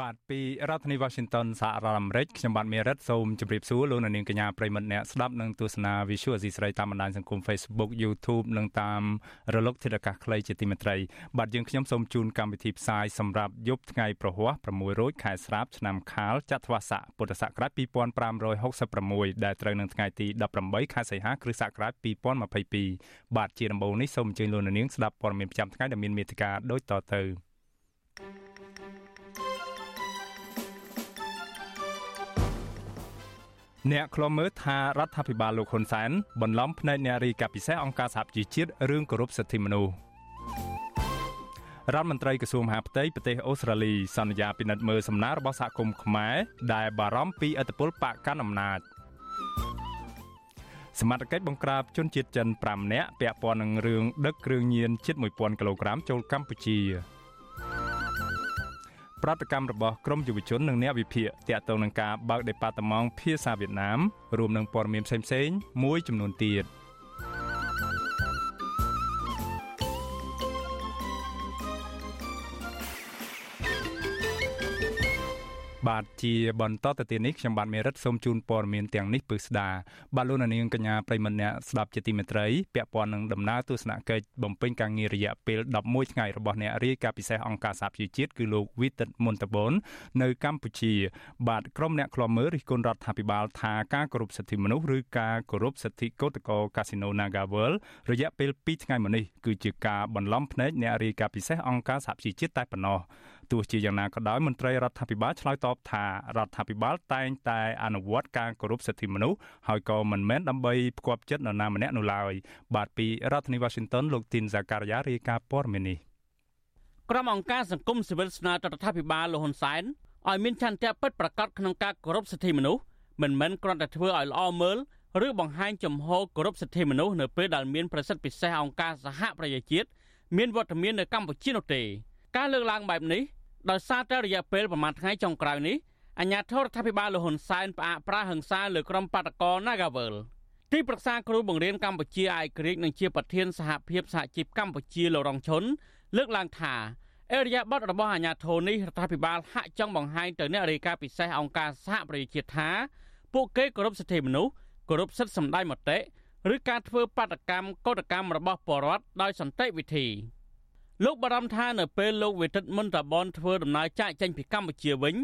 បាទពីរដ្ឋធានី Washington សហរដ្ឋអាមេរិកខ្ញុំបាទមេរិតសូមជម្រាបសួរលោកអ្នកនាងកញ្ញាប្រិមត្តអ្នកស្ដាប់និងទស្សនា Visual Asia ស្រីតាមបណ្ដាញសង្គម Facebook YouTube និងតាមរលកធាតុអាកាសខ្លីជាទីមេត្រីបាទយើងខ្ញុំសូមជូនកម្មវិធីផ្សាយសម្រាប់យប់ថ្ងៃប្រហ័ស6រោចខែស្រាបឆ្នាំខាលចត្វាស័កពុទ្ធសករាជ2566ដែលត្រូវនឹងថ្ងៃទី18ខែសីហាគ្រិស្តសករាជ2022បាទជាដំបូងនេះសូមអញ្ជើញលោកអ្នកនាងស្ដាប់ព័ត៌មានប្រចាំថ្ងៃដែលមានមេត្តាដូចតទៅ អ្នកខ្លំមើលថារដ្ឋាភិបាលលោកហ៊ុនសែនបន្លំភ្នែកអ្នករីកាពិសេសអង្គការសហជីវជាតិរឿងគោរពសិទ្ធិមនុស្សរដ្ឋមន្ត្រីក្រសួងមហាផ្ទៃប្រទេសអូស្ត្រាលីសន្យាពិនិត្យមើលសំណើរបស់សហគមន៍ខ្មែរដែលបារម្ភពីឥទ្ធិពលបកកាន់អំណាចសមត្ថកិច្ចបង្ក្រាបជនជាតិចិន5នាក់ពាក់ព័ន្ធនឹងរឿងដឹកគ្រឿងញៀនជិត1000គីឡូក្រាមចូលកម្ពុជា ប្រតិកម្មរបស់ក្រមយុវជននិងអ្នកវិភាគទាក់ទងនឹងការបើកដេប៉ាតឺម៉ង់ភាសាវៀតណាមរួមនឹងព័ត៌មានផ្សេងៗមួយចំនួនទៀត។ បាទជាបន្តទៅទៀតនេះខ្ញុំបាទមេរិតសូមជូនព័ត៌មានទាំងនេះពឺស្ដាបាទលោកនាងកញ្ញាប្រិមម្នាក់ស្ដាប់ជាទីមេត្រីពាក់ព័ន្ធនឹងដំណើរទស្សនកិច្ចបំពេញការងាររយៈពេល11ថ្ងៃរបស់អ្នករាយការណ៍ពិសេសអង្គការសហប្រជាជាតិគឺលោកវីតិតមុនតបននៅកម្ពុជា បាទក្រុមអ្នកខ្លាំមើលរិះគន់រដ្ឋាភិបាលថាការគោរពសិទ្ធិមនុស្សឬការគោរពសិទ្ធិកោតក្រកាស៊ីណូ Nagavel រយៈពេល2ថ្ងៃមកនេះគឺជាការបន្លំភ្នែកអ្នករាយការណ៍ពិសេសអង្គការសហប្រជាជាតិតែប៉ុណ្ណោះ ទោះជាយ៉ាងណាក៏ដោយមន្ត្រីរដ្ឋាភិបាលឆ្លើយតបថារដ្ឋាភិបាលតែងតែអនុវត្តការគោរពសិទ្ធិមនុស្សហើយក៏មិនមែនដើម្បីផ្គាប់ចិត្តនរណាម្នាក់នោះឡើយបាទពីរដ្ឋធានី Washington លោកទីនសាការីយ៉ារាយការណ៍ព័ត៌មាននេះក្រុមអង្គការសង្គមស៊ីវិលស្នើទៅរដ្ឋាភិបាលលោកហ៊ុនសែនឲ្យមានឆន្ទៈពិតប្រាកដក្នុងការគោរពសិទ្ធិមនុស្សមិនមែនគ្រាន់តែធ្វើឲ្យល្អមើលឬបង្ហាញចំហគោរពសិទ្ធិមនុស្សនៅពេលដែលមានប្រសិទ្ធពិសេសអង្គការសហប្រជាជាតិមានវត្តមាននៅកម្ពុជានោះទេការលើកឡើងបែបនេះ ដោយសារតែរយៈពេលប្រមាណថ្ងៃចុងក្រោយនេះអាញាធរដ្ឋាភិបាលលហ៊ុនសែនផ្អាកប្រាហឹង្សាលើក្រុមបាតកោ Nagavel ទីប្រឹក្សាគ្រូបង្រៀនកម្ពុជាឯករាជ្យនិងជាប្រធានសហភាពសហជីពកម្ពុជាលោករងឈុនលើកឡើងថាអេរិយាប័តរបស់អាញាធរនេះរដ្ឋាភិបាលហាក់ចង់បង្ហាញទៅអ្នករាយការណ៍ពិសេសអង្គការសហប្រជាជាតិថាពួកគេគោរពសិទ្ធិមនុស្សគោរពសិទ្ធិសម្ដែងមតិឬការធ្វើបាតកម្មកោតកម្មរបស់ពលរដ្ឋដោយសន្តិវិធី។ លោកបារម្ភថានៅពេលលោកវេទិតមុនតាបនធ្វើដំណើរចាកចេញពីកម្ពុជាវិញ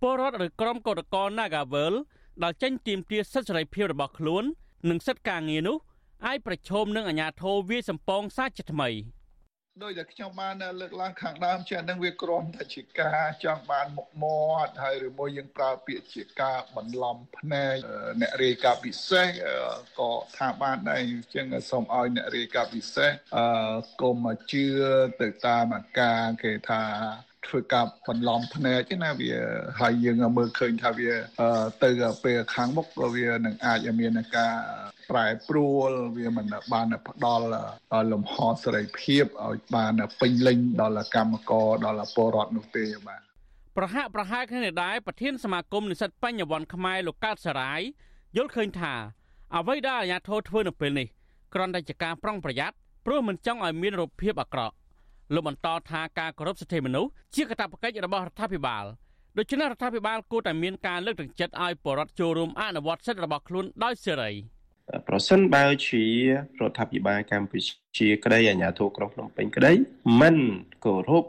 ពលរដ្ឋឬក្រុមកោតក្រ Nagavel ដែលចេញទាមទារសិទ្ធិសេរីភាពរបស់ខ្លួន និងសិទ្ធិការងារនោះអាចប្រឈមនឹងអាញាធរវាសម្ពងសាជាថ្មី។ ដោយដែលខ្ញុំបានលើកឡើងខាងដើមជានឹងវាគ្រាន់តែជាការចង់បានមុខមាត់ហើយឬមួយយើងប្រើពាក្យជាការបន្លំភ្នែកអ្នករាយការណ៍ពិសេសក៏ថាបានដែរអញ្ចឹងសូមឲ្យអ្នករាយការណ៍ពិសេសអឺកុំជឿទៅតាមអាការគេថា ធ្វើការបន្លំភ្នែកណាវាហើយយើងមើលឃើញថាវាទៅពេលខាងមុខវានឹងអាចមានការប្រែប្រួលវាមិនបានផ្ដល់លំហសេរីភាពឲ្យបានពេញលេញដល់កម្មករដល់ពលរដ្ឋនោះទេបាទប្រហាក់ប្រហែលគ្នានេះដែរប្រធានសមាគមនិស្សិតបញ្ញវន្តខ្មែរលោកកើតសរាយយល់ឃើញថាអ្វីដែលអាជ្ញាធរធ្វើនៅពេលនេះគ្រាន់តែជាការប្រុងប្រយ័ត្នព្រោះមិនចង់ឲ្យមានរូបភាពអាក្រក់ លោកបន្តថាការគោរពសិទ្ធិមនុស្សជាកាតព្វកិច្ចរបស់រដ្ឋាភិបាលដូច្នេះរដ្ឋាភិបាលគួរតែមានការលើកទឹកចិត្តឲ្យប្រជាពលរដ្ឋចូលរួមអនុវត្តសិទ្ធិរបស់ខ្លួនដោយសេរី។ប្រសិនបើជារដ្ឋាភិបាលកម្ពុជាក្តីអាជ្ញាធរក្រុងភ្នំពេញក្តីមិន គោរព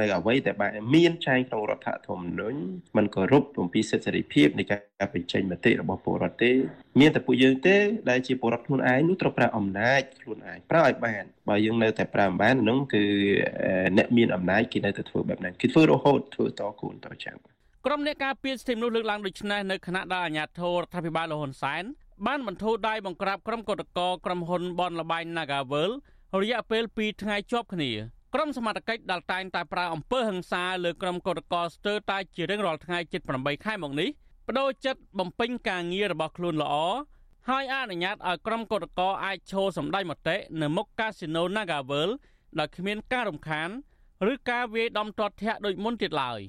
នៅអ្វីដែលបានមានចែងក្នុងរដ្ឋធម្មនុញ្ញមិនគោរពអំពីសិទ្ធិសេរីភាពនៃការបញ្ចេញមតិរបស់ពលរដ្ឋទេ មានតែពួកយើងទេដែលជាពលរដ្ឋខ្លួនឯងនោះត្រូវប្រើអំណាចខ្លួនឯងប្រើឲ្យបានបើយើងនៅតែប្រើមិនបាននោះគឺអ្នកមានអំណាចគេនៅតែធ្វើបែបហ្នឹងគេធ្វើរហូតធ្វើតគូនតចាំក្រុមអ្នកការពារសិទ្ធិមនុស្សលើកឡើងដូចនេះនៅគណៈដែលអាជ្ញាធររដ្ឋាភិបាលលហ៊ុនសែនបានបន្ធូរដៃបង្ក្រាបក្រុមកោតក្រក្រុមហ៊ុនបនលបែង Nagavel រយៈពេល2ថ្ងៃជាប់គ្នា ក្រុមសមត្ថកិច្ចដែលតែងតែប្រើអំពើហិង្សាលើក្រុមកោតក្រស្ទើរតែជារៀងរាល់ថ្ងៃជិត8ខែមកនេះបបដូរចិត្តបំពេញការងាររបស់ខ្លួនល្អហើយអនុញ្ញាតឲ្យក្រុមកោតក្រអាចឈរសម្ដែងមតិនៅមុខកាស៊ីណូ Nagavel ដោយគ្មានការរំខានឬការវាយដំទាត់ធាក់ដូចមុនទៀតឡើយ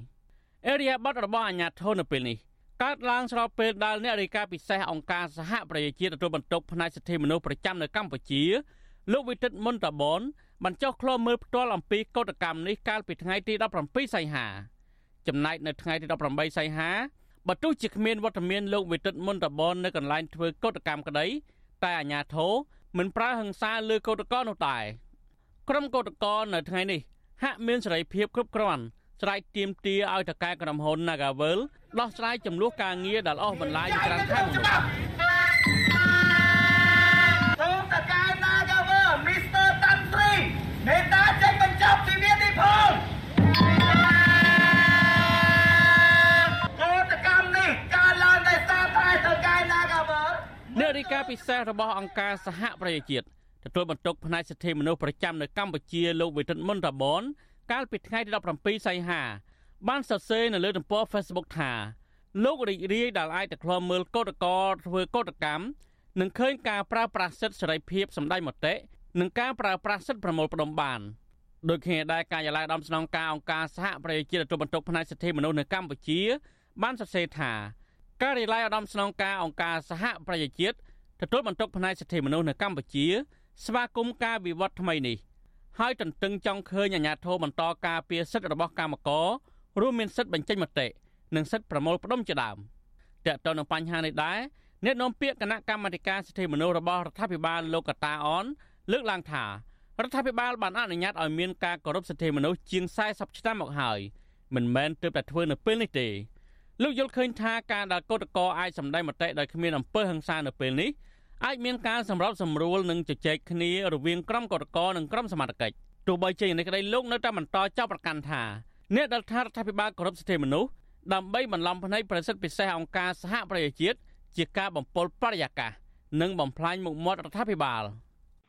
អេរីយ៉ាបតរបស់អាញាធននៅពេលនេះកើតឡើងស្របពេលដែលអ្នករាយការណ៍ពិសេសអង្គការសហប្រជាជាតិទទួលបន្ទុកផ្នែកសិទ្ធិមនុស្សប្រចាំនៅកម្ពុជា លោកវិទិតមុនតាបនបានចុះឃ្លាំមើលផ្ទាល់អំពីកោតកម្មនេះកាលពីថ្ងៃទី17សីហាចំណែកនៅថ្ងៃទី18សីហាបើទោះជាគ្មានវត្តមានលោកវិទិតមុនតបននៅកន្លែងធ្វើកោតកម្មក្តីតែអាញាធរមិនប្រើហិង្សាលើកោតក្រនោះតែក្រុមកោតក្រនៅថ្ងៃនេះហាក់មានសេរីភាពគ្រប់គ្រាន់ស្រែកទាមទារឲ្យតកែក្រុមហ៊ុន Nagavel ដោះស្រាយចំនួនការងារដែលអស់បន្លាយច្រើនខែមកនោះ រាយការណ៍ពិសេសរបស់អង្គការសហប្រជាជាតិទទួលបន្ទុកផ្នែកសិទ្ធិមនុស្សប្រចាំនៅកម្ពុជាលោកវិទិតមុនតាបនកាលពីថ្ងៃទី17សីហា បានសរសេរនៅលើទំព័រ Facebook ថាលោករីករាយដែលអាចទៅឃ្លាំមើលកោតក្រធ្វើកោតកម្មនិងឃើញការប្រើប្រាស់សិទ្ធិសេរីភាពសម្ដែងមតិនិងការប្រើប្រាស់សិទ្ធិប្រមូលផ្ដុំបានដូចគ្នាដែរការិយាល័យដំស្នងការអង្គការសហប្រជាជាតិទទួលបន្ទុកផ្នែកសិទ្ធិមនុស្សនៅកម្ពុជា បានសរសេរថា ការិយាល័យឧត្តមស្នងការអង្គការសហប្រជាជាតិទទួលបន្ទុកផ្នែកសិទ្ធិមនុស្សនៅកម្ពុជា ស្វាគមន៍ការវិវត្តថ្មីនេះហើយទន្ទឹងចង់ឃើញអាជ្ញាធរបន្តការពារសិទ្ធិរបស់កម្មកររួមមានសិទ្ធិបញ្ចេញមតិនិងសិទ្ធិប្រមូលផ្ដុំជាដើមតើតើនឹងបញ្ហានេះដែរអ្នកនាំពាក្យគណៈកម្មាធិការសិទ្ធិមនុស្សរបស់រដ្ឋាភិបាលលោកកតាអនលើកឡើងថារដ្ឋាភិបាលបានអនុញ្ញាតឲ្យមានការគោរពសិទ្ធិមនុស្សជាង40ឆ្នាំមកហើយមិនមែនទើបតែធ្វើនៅពេលនេះទេ លោកយល់ឃើញថាការដែលកោតក្រអាចសម្ដែងមតិដោយគ្មានអំពើហិង្សានៅពេលនេះអាចមានការសម្របសម្រួលនិងជជែកគ្នារវាងក្រុមកោតក្រនិងក្រុមសមត្ថកិច្ចទោះបីជាយ៉ាងនេះក្តីលោកនៅតែបន្តចាប់ប្រកាន់ថាអ្នកដែលថារដ្ឋាភិបាលគោរពសិទ្ធិមនុស្សដើម្បីបន្លំភ្នែកប្រសិទ្ធពិសេសអង្គការសហប្រជាជាតិជាការបំពល់បរិយាកាសនិងបំផ្លាញមុខមាត់រដ្ឋាភិបាល។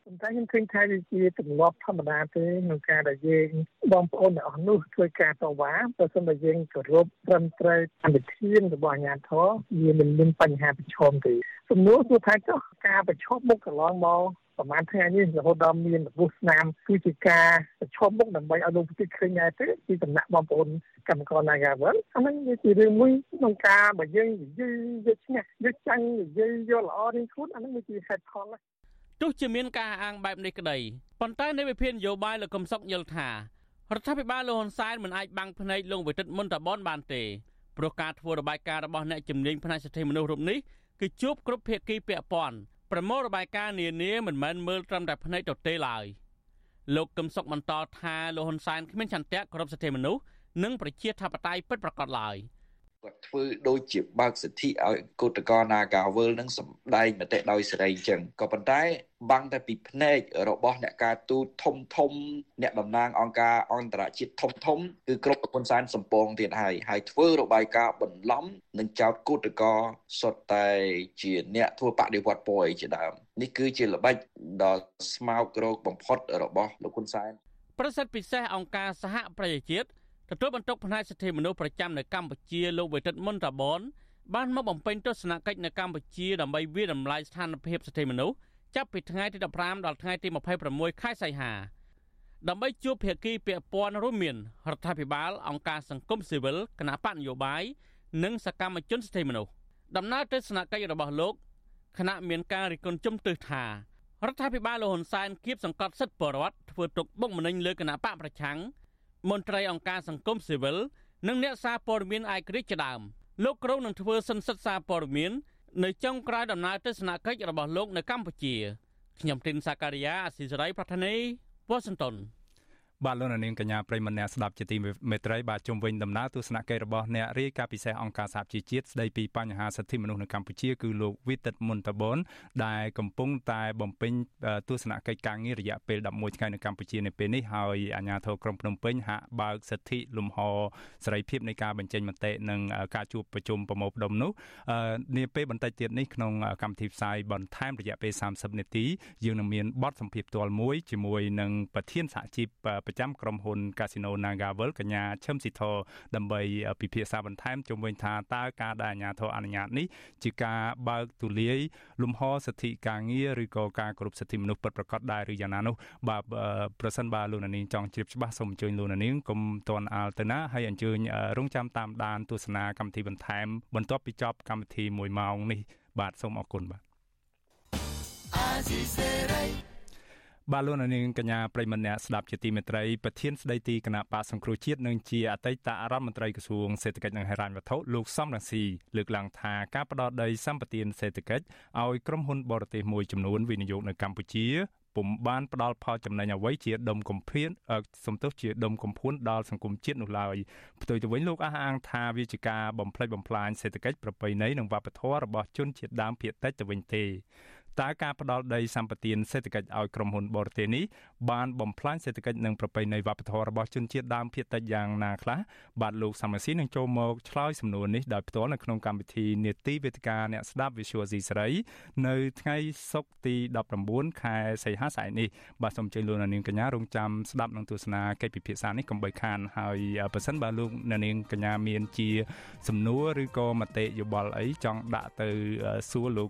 ប៉ុន្តែខ្ញុំឃើញថាវាជាទម្លាប់ធម្មតាទេក្នុងការដែលយើងបងប្អូនទាំងអស់នោះធ្វើការតវ៉ាបើសិនតែយើងគោរពត្រឹមត្រូវតាមវិធានរបស់អាជ្ញាធរវាមិនមានបញ្ហាប្រឈមទេសំណួរគឺថាចុះការប្រឈមមុខកន្លងមកប្រហែលថ្ងៃនេះរហូតដល់មានរបួសស្នាមគឺជាការប្រឈមមុខដើម្បីឲ្យលោកប្រទេសឃើញដែរទេពីសំណាក់បងប្អូនកម្មករ Nagavel អានេះវាជារឿងមួយក្នុងការបើយើងនិយាយយកឈ្នះយកចាញ់និយាយយកល្អរៀងខ្លួនអានេះវាជាហេតុផលណា ទោះជាមានការអាងបែបនេះក្តីប៉ុន្តែនៃវិភាននយោបាយលោកកឹមសុខយល់ថារដ្ឋាភិបាលលោកហ៊ុនសែនមិនអាចបាំងភ្នែកលោកវិទិតមុនតាបនបានទេព្រោះការធ្វើរបាយការណ៍របស់អ្នកជំនាញផ្នែកសិទ្ធិមនុស្សរូបនេះគឺជួបគ្រប់ភាគីពាក់ព័ន្ធប្រមូលរបាយការណ៍នានាមិនមែនមើលត្រឹមតែភ្នែកទទេឡើយលោកកឹមសុខបន្តថាលោកហ៊ុនសែនគ្មានចន្ទៈគោរពសិទ្ធិមនុស្សនិងប្រជាធិបតេយ្យពិតប្រាកដឡើយ។ គាត់ធ្វើដូចជាបើកសិទ្ធិឲ្យគឧតកោ Nagawal នឹងសម្ដែងមតិដោយសេរីអញ្ចឹងក៏ប៉ុន្តែបាំងតែពីភ្នែករបស់អ្នកការទូតធំធំ អ្នកតំណាងអង្គការអន្តរជាតិធំធំគឺគ្រប់ប្រពន្ធសានសំពងទៀតហើយហើយធ្វើរបាយការណ៍បន្លំនិងចោតគឧតកោសុទ្ធតែជាអ្នកធ្វើបដិវត្តពណ៌ជាដើមនេះគឺជាល្បិចដ៏ស្មោករោគបំផុតរបស់លោកហ៊ុនសែនប្រសិទ្ធពិសេសអង្គការសហប្រជាជាតិ ទទួលបន្ទុកផ្នែកសិទ្ធិមនុស្សប្រចាំនៅកម្ពុជាលោកវិទិតមុនតាបនបានមកបំពេញទស្សនកិច្ចនៅកម្ពុជាដើម្បីវិតម្លៃស្ថានភាពសិទ្ធិមនុស្សចាប់ពីថ្ងៃទី15ដល់ថ្ងៃទី26ខែសីហាដើម្បីជួបភាគីពាក់ព័ន្ធរួមមានរដ្ឋាភិបាលអង្គការសង្គមស៊ីវិលគណៈបកនយោបាយនិងសកម្មជនសិទ្ធិមនុស្សដំណើរទស្សនកិច្ចរបស់លោកគណៈមានការរិះគន់ជំទើសថារដ្ឋាភិបាលលហ៊ុនសែនគៀបសង្កត់សិទ្ធិបរដ្ឋធ្វើទុកបុកម្នេញលើគណៈបកប្រឆាំង មន្ត្រីអង្គការសង្គមស៊ីវិលនិងអ្នកសារព័ត៌មានឯករាជ្យជាដើមលោកក្រុងនឹងធ្វើសិនសិទ្ធសារព័ត៌មាននៅចុងក្រោយដំណើរទស្សនកិច្ចរបស់លោកនៅកម្ពុជាខ្ញុំទីនសាការីយ៉ាអស៊ីសេរីប្រធានីវ៉ាស៊ីនតោន បាទលោកនាងកញ្ញាប្រិមនៈស្ដាប់ជាទីមេត្រីបាទជុំវិញដំណើរទស្សនកិច្ចរបស់អ្នករាយការណ៍ពិសេសអង្គការសហជីវជាតិស្ដីពីបញ្ហាសិទ្ធិមនុស្សនៅកម្ពុជាគឺលោកវិទិតមុនតបនដែលកំពុងតែបំពេញទស្សនកិច្ចការងាររយៈពេល11ថ្ងៃនៅកម្ពុជានៅពេលនេះហើយអាជ្ញាធរក្រុងភ្នំពេញហាក់បើកសិទ្ធិលំហសេរីភាពនៃការបញ្ចេញមតិនិងការជួបប្រជុំប្រមូលផ្ដុំនោះនាពេលបន្តិចទៀតនេះក្នុងកម្មវិធីផ្សាយបន្ថែមរយៈពេល30នាទីយើងនឹងមានបទសម្ភាសន៍ផ្ទាល់មួយជាមួយនឹងប្រធានសហជីពប្រចាំក្រុមហ៊ុន Casino Nagavel កញ្ញាឈឹមស៊ីធដើម្បីពិភាក្សាបន្ថែមជុំវិញថាតើការដែលអាជ្ញាធរអនុញ្ញាតនេះជាការបើកទូលាយលំហសិទ្ធិការងារឬក៏ការគោរពសិទ្ធិមនុស្សពិតប្រាកដដែរឬយ៉ាងណានោះបាទប្រសិនបើលោកនាងចង់ជ្រាបច្បាស់សូមអញ្ជើញលោកនាងកុំតន់អាលទៅណាហើយអញ្ជើញរងចាំតាមដានទស្សនាកម្មវិធីបន្ថែមបន្ទាប់ពីចប់កម្មវិធី1ម៉ោងនេះបាទសូមអរគុណបាទ បាទលោកនាងកញ្ញាប្រិមម្នាក់ស្ដាប់ជាទីមេត្រីប្រធានស្ដីទីគណៈបកសង្គ្រោះជាតិនិងជាអតីតរដ្ឋមន្ត្រីក្រសួងសេដ្ឋកិច្ចនិងហិរញ្ញវត្ថុលោកសំរងស៊ីលើកឡើងថាការផ្ដោតដីសម្បត្តិសេដ្ឋកិច្ចឲ្យក្រុមហ៊ុនបរទេសមួយចំនួនវិនិយោគនៅកម្ពុជាពុំបានផ្ដល់ផលចំណេញអ្វីជាដុំកំភៀនសំទោសជាដុំកំភួនដល់សង្គមជាតិនោះឡើយផ្ទុយទៅវិញលោកអះអាងថាវាជាការបំផ្លិចបំផ្លាញសេដ្ឋកិច្ចប្រពៃណីនិងវប្បធម៌របស់ជនជាតិដើមភាគតិចទៅវិញទេ តើការផ្ដាល់ដីសម្បត្តិសេដ្ឋកិច្ចឲ្យក្រុមហ៊ុនបរទេសនេះបានបំផ្លាញសេដ្ឋកិច្ចនិងប្រពៃណីវប្បធម៌របស់ជនជាតិដើមភាគតិចយ៉ាងណាខ្លះបាទលោកសំរាសីនឹងចូលមកឆ្លើយសំណួរនេះដោយផ្ទាល់នៅក្នុងកម្មវិធីនេតិវេទិកាអ្នកស្ដាប់ Visual C សេរីនៅថ្ងៃសុក្រទី19ខែសីហាស្អែកនេះបាទសូមអញ្ជើញលោកនាងកញ្ញារងចាំស្ដាប់នឹងទស្សនាកិច្ចពិភាក្សានេះកុំបីខានហើយបើសិនបើលោកនាងកញ្ញាមានជា សំណួរឬក៏មតិយោបល់អីចង់ដាក់ទៅសួរលោក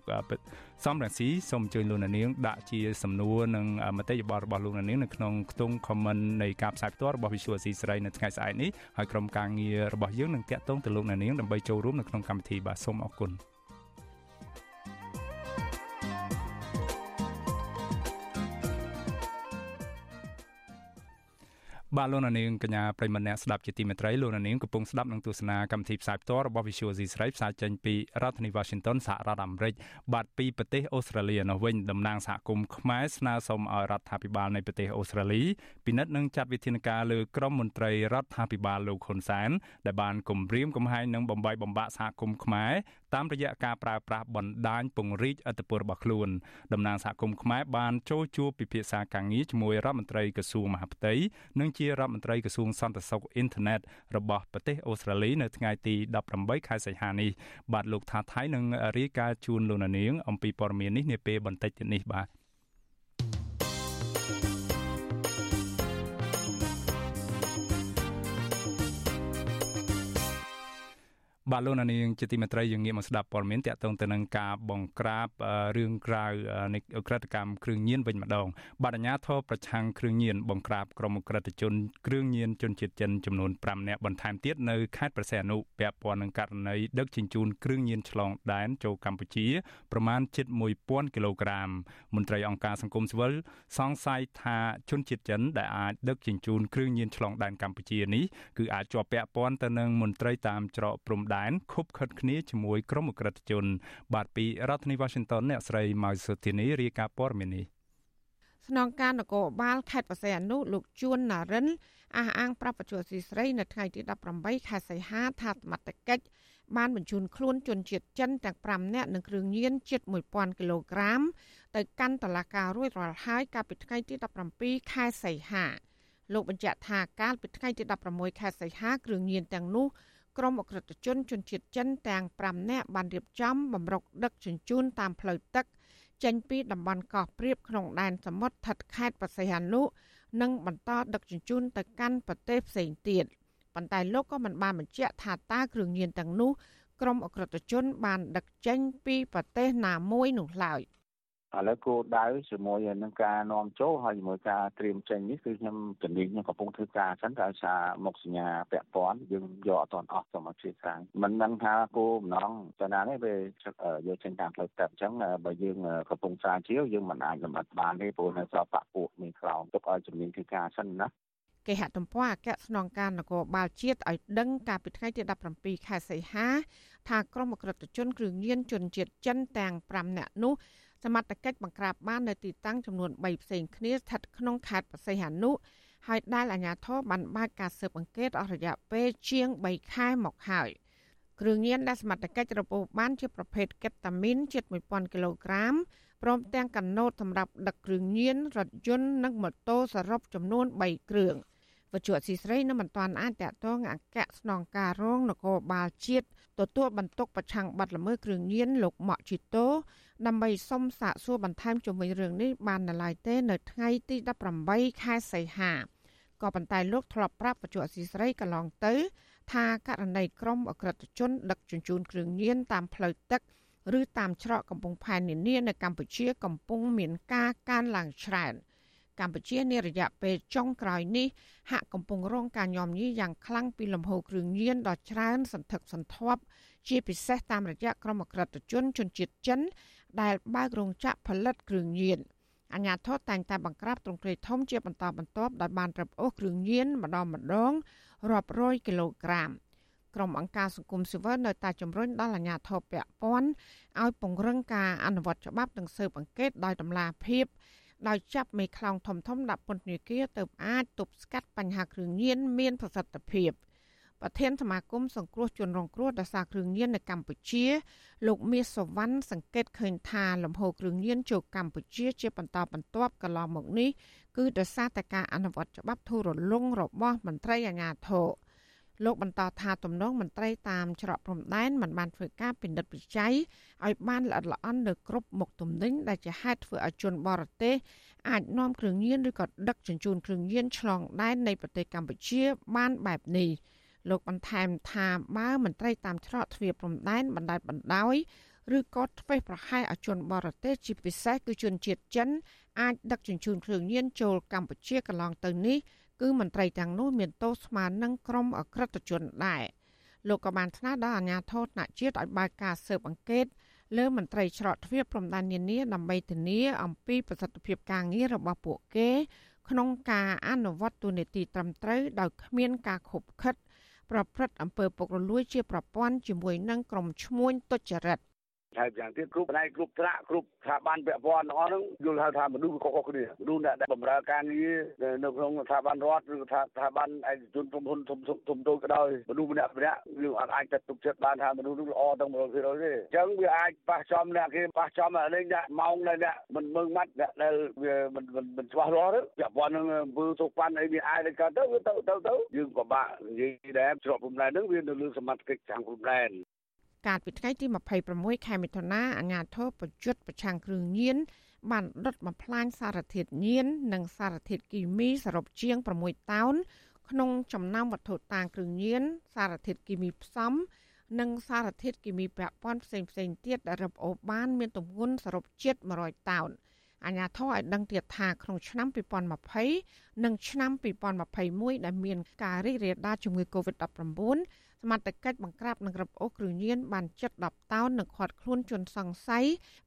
សំរងស៊ីសូមអញ្ជើញលោកនាងដាក់ជាសំណួរនិងមតិយោបល់របស់លោកនាងនៅក្នុងខ្ទង់ comment នៃការផ្សាយផ្ទាល់របស់ Visual C ស្រីនៅថ្ងៃស្អែកនេះហើយក្រុមការងាររបស់យើងនឹងតាក់ទងទៅលោកនាងដើម្បីចូលរួមនៅក្នុងកម្មវិធីបាទសូមអរគុណ។ បាទលោកនាងកញ្ញាប្រិមម្នាក់ស្ដាប់ជាទីមេត្រីលោកនាងកំពុងស្ដាប់នឹងទស្សនាកម្មវិធីផ្សាយផ្ទាល់របស់ Visual C ស្រីផ្សាយចេញពីរដ្ឋធានី Washington សហរដ្ឋអាមេរិកបាទពីប្រទេសអូស្ត្រាលីនោះវិញតំណាងសហគមន៍ខ្មែរស្នើសុំឲ្យរដ្ឋាភិបាលនៃប្រទេសអូស្ត្រាលីពិនិត្យនិងចាត់វិធានការលើក្រុមមន្ត្រីរដ្ឋាភិបាលលោកហ៊ុនសែនដែលបានគំរាមកំហែងនិងបំបីបំបាក់សហគមន៍ខ្មែរតាមរយៈការប្រើប្រាស់បណ្ដាញពង្រីកអធិបតេយ្យរបស់ខ្លួនតំណាងសហគមន៍ខ្មែរបានចូលជួបពិភាក្សាការងារជាមួយរដ្ឋមន្ត្រីក្រសួងមហាផ្ទៃនិងជារដ្ឋមន្ត្រីក្រសួងសន្តិសុខអ៊ីនធឺណិតរបស់ប្រទេសអូស្ត្រាលីនៅថ្ងៃទី18ខែសីហានេះបាទលោកថាថៃនឹងរាយការណ៍ជូនលោកនាងអំពីព័ត៌មាននេះនាពេលបន្តិចទៀតនេះបាទ បាទលោកនាងជាទីមេត្រីយើងងាកមកស្ដាប់ព័ត៌មានតាក់ទងទៅនឹងការបង្ក្រាបរឿងក្រៅនៃអក្រិតកម្មគ្រឿងញៀនវិញម្ដង បាទអាជ្ញាធរប្រឆាំងគ្រឿងញៀនបង្ក្រាបក្រុមអក្រិតជនគ្រឿងញៀនជនជាតិចិនចំនួន5នាក់បន្ថែមទៀតនៅខេត្តព្រះសីហនុពាក់ព័ន្ធនឹងករណីដឹកជញ្ជូនគ្រឿងញៀនឆ្លងដែនចូលកម្ពុជាប្រមាណជិត1000គីឡូក្រាមមន្ត្រីអង្គការសង្គមស៊ីវិលសង្ស័យថាជនជាតិចិនដែលអាចដឹកជញ្ជូនគ្រឿងញៀនឆ្លងដែនកម្ពុជានេះគឺអាចជាប់ពាក់ព័ន្ធទៅនឹងមន្ត្រីតាមច្រកព្រំដែនដែនខុបខិតគ្នាជាមួយក្រុមអក្រិតជន បាទពីរដ្ឋធានី Washington អ្នកស្រីម៉ៅសុធានីរាយការណ៍ព័ត៌មាននេះស្នងការនគរបាលខេត្តបរសៃអនុលោកជួនណារិនអះអាងប្រាប់បច្ចុប្បន្នស៊ីស្រីនៅថ្ងៃទី18ខែសីហាថាសមត្ថកិច្ចបានបញ្ជូនខ្លួនជនជាតិចិនទាំង5នាក់និងគ្រឿងញៀនជិត1000គីឡូក្រាមទៅកាន់តុលាការរួចរាល់ហើយកាលពីថ្ងៃទី17ខែសីហាលោកបញ្ជាក់ថាកាលពីថ្ងៃទី16ខែសីហាគ្រឿងញៀនទាំងនោះ ក្រុមអក្រិតជនជនជាតិចិនទាំង5នាក់បានរៀបចំបំរុកដឹកជញ្ជូនតាមផ្លូវទឹក ចេញពីតំបន់កោះព្រៀបក្នុងដែនសមុទ្រឋិតខេត្តបរសៃហនុនិងបន្តដឹកជញ្ជូនទៅកាន់ប្រទេសផ្សេងទៀតប៉ុន្តែលោកក៏មិនបានបញ្ជាក់ថាតើគ្រឿងញៀនទាំងនោះក្រុមអក្រិតជនបានដឹកចេញពីប្រទេសណាមួយនោះឡើយ។ ឥឡូវគោលដៅជាមួយនឹងការនាំចូលហើយជាមួយការត្រៀមចេញនេះគឺខ្ញុំជំនាញខ្ញុំកំពុងធ្វើការអញ្ចឹងតែសារមុខសញ្ញាពាក់ព័ន្ធយើងយកអត់ទាន់អស់សូមអធិស្ឋានមិនដឹងថាគោលបំណងទៅណាទេវាយកចេញតាមផ្លូវទឹកអញ្ចឹងបើយើងកំពុងស្រាវជ្រាវយើងមិនអាចលំអិតបានទេព្រោះនៅសល់បាក់ពួកមានក្រោមទុកឲ្យជំនាញធ្វើការសិនណាគេហទំព័រអគ្គស្នងការនគរបាលជាតិឲ្យដឹងកាលពីថ្ងៃទី17ខែសីហាថាក្រុមអក្រិតជនគ្រឿងញៀនជនជាតិចិនទាំង5នាក់នោះ សមត្ថកិច្ចបង្ក្រាបបាននៅទីតាំងចំនួន3ផ្សេងគ្នាស្ថិតក្នុងខេត្តបរសៃហនុហើយដែលអាជ្ញាធរបានបើកការស៊ើបអង្កេតអស់រយៈពេលជាង3ខែមកហើយគ្រឿងញៀនដែលសមត្ថកិច្ចរពោបានជាប្រភេទកេតាមីនជិត1000គីឡូក្រាមព្រមទាំងកាណូតសម្រាប់ដឹកគ្រឿងញៀនរថយន្តនិងម៉ូតូសរុបចំនួន3គ្រឿងវជុអសីស្រីនៅមិនទាន់អាចតតងអគ្គស្នងការរងនគរបាលជាតិ ទទួលបន្ទុកប្រឆាំងបាត់ល្មើសគ្រឿងញៀនលោកម៉ាក់ជីតូដើម្បីសុំសាកសួរបន្ថែមជុំវិញរឿងនេះបាននៅឡើយទេនៅថ្ងៃទី18ខែសីហាក៏ប៉ុន្តែលោកធ្លាប់ប្រាប់បច្ចុប្បន្នស៊ីស្រីកន្លងទៅ ថាករណីក្រុមអក្រិតជន ដឹកជញ្ជូនគ្រឿងញៀនតាមផ្លូវទឹកឬតាមច្រកកំពង់ផែនានានៅកម្ពុជាកំពុងមានការកើនឡើងច្រើន កម្ពុជានារយៈពេលចុងក្រោយនេះហាក់កំពុងរងការញោមញីយ៉ាងខ្លាំងពីលំហូរគ្រឿងញៀនដ៏ច្រើនសន្ធឹកសន្ធាប់ជាពិសេសតាមរយៈក្រុមអក្រិតជនជនជាតិចិន ដែលបើករោងចក្រផលិតគ្រឿងញៀនអាញាធរតែងតែបង្ក្រាបទ្រង់ទ្រាយធំជាបន្តបន្ទាប់ដោយបានរឹបអូសគ្រឿងញៀនម្ដងម្ដងរាប់រយគីឡូក្រាមក្រុមអង្គការសង្គមស៊ីវិលនៅតែជំរុញដល់អាជ្ញាធរពាក់ព័ន្ធឲ្យពង្រឹងការអនុវត្តច្បាប់និងស៊ើបអង្កេតដោយតម្លាភាព ដោយចាប់មេខ្លោងធំធំដាក់ពន្ធនាគារទៅអាចទប់ស្កាត់បញ្ហាគ្រឿងញៀនមានប្រសិទ្ធភាពប្រធានសមាគមសង្គ្រោះជនរងគ្រោះដោយសារគ្រឿងញៀននៅកម្ពុជា លោកមាសសវណ្ណសង្កេតឃើញថាលំហូរគ្រឿងញៀនចូលកម្ពុជា ជាបន្តបន្ទាប់កន្លងមកនេះគឺដោយសារតែការអនុវត្តច្បាប់ធូររលុងរបស់មន្ត្រីអាជ្ញាធរ លោកបន្តថាទំនងមន្ត្រីតាមច្រកព្រំដែនមិនបានធ្វើការពិនិត្យវិច័យឲ្យបានល្អិតល្អន់នៅគ្រប់មុខទំនិញដែលជាហេតុធ្វើឲ្យជនបរទេសអាចនាំគ្រឿងញៀនឬក៏ដឹកជញ្ជូនគ្រឿងញៀនឆ្លងដែននៃប្រទេសកម្ពុជា បានបែបនេះលោកបន្ថែមថាបើមន្ត្រីតាមច្រកទ្វារព្រំដែនបណ្ដាច់បណ្ដោយឬក៏ធ្វេសប្រហែសឲ្យជនបរទេសជាពិសេសគឺជនជាតិចិនអាចដឹកជញ្ជូនគ្រឿងញៀនចូលកម្ពុជាកន្លងទៅនេះ គឺមន្ត្រីទាំងនោះមានទោសស្មើនឹងក្រុមអក្រិតជនដែរលោកក៏បានថ្នើដល់អាជ្ញាធរថ្នាក់ជាតិឲ្យបើកការស៊ើបអង្កេតលើមន្ត្រីច្រកទ្វារព្រំដែននានាដើម្បីធានាអំពីប្រសិទ្ធភាពការងាររបស់ពួកគេ ក្នុងការអនុវត្តទូនីតិត្រឹមត្រូវដោយគ្មានការខុបខិត ប្រព្រឹត្តអំពើពុករលួយជាប្រព័ន្ធជាមួយនឹងក្រុមឈ្មួញទុច្ចរិត។ ថែមយ៉ាងទៀតគ្រប់ផ្នែកគ្រប់ត្រាក់គ្រប់ស្ថាប័នពាក់ព័ន្ធទាំងអស់ហ្នឹងយល់ថាមនុស្សខុសៗគ្នាមនុស្សដែលបម្រើការងារនៅក្នុងស្ថាប័នរដ្ឋឬថាស្ថាប័នឯកជនក្រុមហ៊ុនធំធំតូចក៏ដោយមនុស្សម្នាក់ម្នាក់យើងអាចអាចចាត់ទុកចិត្តបានថាមនុស្សនោះល្អទាំង100%ទេអញ្ចឹងវាអាចប៉ះចំអ្នកគេប៉ះចំអានេះអ្នកម៉ោងដែលអ្នកមិនមើងម៉ាត់អ្នកដែលវាមិនមិនច្បាស់លាស់ទេពាក់ព័ន្ធនឹងអំពើទុកប៉ាន់អីវាអាចកើតទៅវាទៅទៅទៅយើងក៏បាក់និយាយដែរច្រកព្រំដែនហ្នឹងវានៅលើសមត្ថកិច្ចខាងព្រំដែន កាលពីថ្ងៃទី26ខែមិថុនាអាជ្ញាធរប្រយុទ្ធប្រឆាំងគ្រឿងញៀនបានដុតបំផ្លាញសារធាតុញៀននិងសារធាតុគីមីសរុបជាង6តោនក្នុងចំណោមវត្ថុតាងគ្រឿងញៀនសារធាតុគីមីផ្សំ និងសារធាតុគីមីពាក់ព័ន្ធផ្សេងផ្សេងទៀតដែលរឹបអូសបាន មានទម្ងន់សរុបជិត100តោនអាជ្ញាធរឲ្យដឹងទៀតថាក្នុងឆ្នាំ2020និងឆ្នាំ2021ដែលមានការរីករាលដាលជំងឺ Covid-19 សមត្ថកិច្ចបង្ក្រាបនិងរឹបអូសគ្រឿងញៀនបានជិត10តោននិងឃាត់ខ្លួនជនសង្ស័យ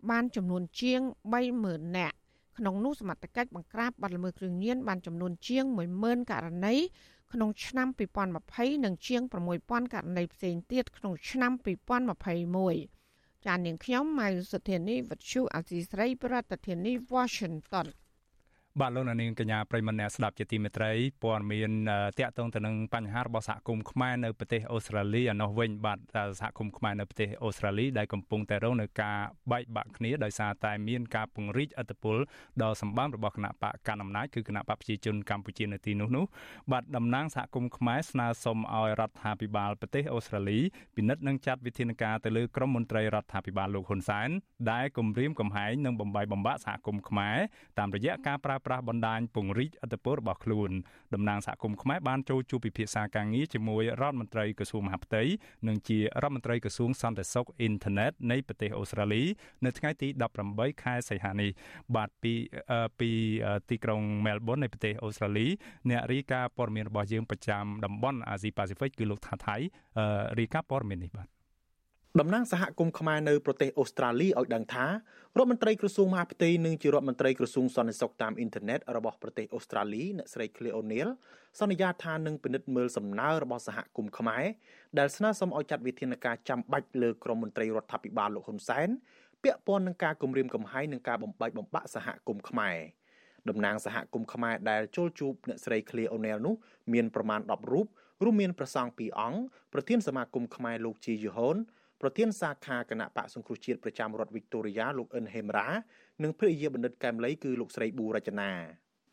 បានចំនួនជាង30000នាក់ក្នុងនោះសមត្ថកិច្ចបង្ក្រាបបាត់ល្មើសគ្រឿងញៀនបានចំនួនជាង10000ករណីក្នុងឆ្នាំ2020និងជាង6000ករណីផ្សេងទៀតក្នុងឆ្នាំ2021ចាននាងខ្ញុំម៉ៅសុធានីវັດឈូអាស៊ីស្រីប្រធានាធិបតី Washington បាទលោកនាងកញ្ញាប្រិមម្នាក់ស្ដាប់ជាទីមេត្រីព័ត៌មានតាក់ទងទៅនឹងបញ្ហារបស់សហគមន៍ខ្មែរនៅប្រទេសអូស្ត្រាលីឯនោះវិញបាទសហគមន៍ខ្មែរនៅប្រទេសអូស្ត្រាលីដែលកំពុងតែរងនឹងការបែកបាក់គ្នាដោយសារតែមានការពង្រីកអធិបុលដល់សម្បំរបស់គណៈបកកណ្ដាលអំណាចគឺគណៈបកប្រជាជនកម្ពុជានៅទីនោះនោះបាទតំណាងសហគមន៍ខ្មែរស្នើសុំឲ្យរដ្ឋាភិបាលប្រទេសអូស្ត្រាលីពិនិត្យនិងចាត់វិធានការទៅលើក្រុមមន្ត្រីរដ្ឋាភិបាលលោកហ៊ុនសែនដែលគំរាមកំហែងនិងបំបីបំបាក់សហគមន៍ខ្មែរតាមរយៈការប្រើប្រាស់បណ្ដាញពង្រីកអធិបតេយ្យរបស់ខ្លួនតំណាងសហគមន៍ខ្មែរបានចូលជួបពិភាក្សាការងារជាមួយរដ្ឋមន្ត្រីក្រសួងមហាផ្ទៃនិងជារដ្ឋមន្ត្រីក្រសួងសន្តិសុខអ៊ីនធឺណិតនៃប្រទេសអូស្ត្រាលី នៅថ្ងៃទី18ខែសីហានេះបាទពីពីទីក្រុងមែលប៊ននៃប្រទេសអូស្ត្រាលីអ្នករាយការណ៍ព័ត៌មានរបស់យើងប្រចាំតំបន់អាស៊ីប៉ាស៊ីហ្វិកគឺលោកថាថៃរាយការណ៍ព័ត៌មាននេះបាទ តំណាងសហគមន៍ខ្មែរនៅប្រទេសអូស្ត្រាលីឲ្យដឹងថារដ្ឋមន្ត្រីក្រសួងមហាផ្ទៃនិងជារដ្ឋមន្ត្រីក្រសួងសន្តិសុខតាមអ៊ីនធឺណិតរបស់ប្រទេសអូស្ត្រាលីអ្នកស្រី Claire O'Neil សន្យាថានឹងពិនិត្យមើលសំណើរបស់សហគមន៍ខ្មែរដែលស្នើសុំឲ្យចាត់វិធានការចាំបាច់លើក្រមមន្ត្រីរដ្ឋាភិបាលលោកហ៊ុនសែនពាក់ព័ន្ធនឹងការគម្រាមកំហែងនិងការបំបែកបំបាក់សហគមន៍ខ្មែរតំណាងសហគមន៍ខ្មែរដែលចូលជួបអ្នកស្រី Claire O'Neil នោះមានប្រមាណ10រូបរួមមានប្រសង់2អង្គប្រធានសមាគមខ្មែរលោកជាយូហូន ប្រធានសាខាគណៈបកសង្គ្រោះជាតិប្រចាំរដ្ឋវីកតូរីយ៉ាលោកអិនហេមរ៉ានិងភរិយាបណ្ឌិតកែមលីគឺលោកស្រីប៊ូរចនា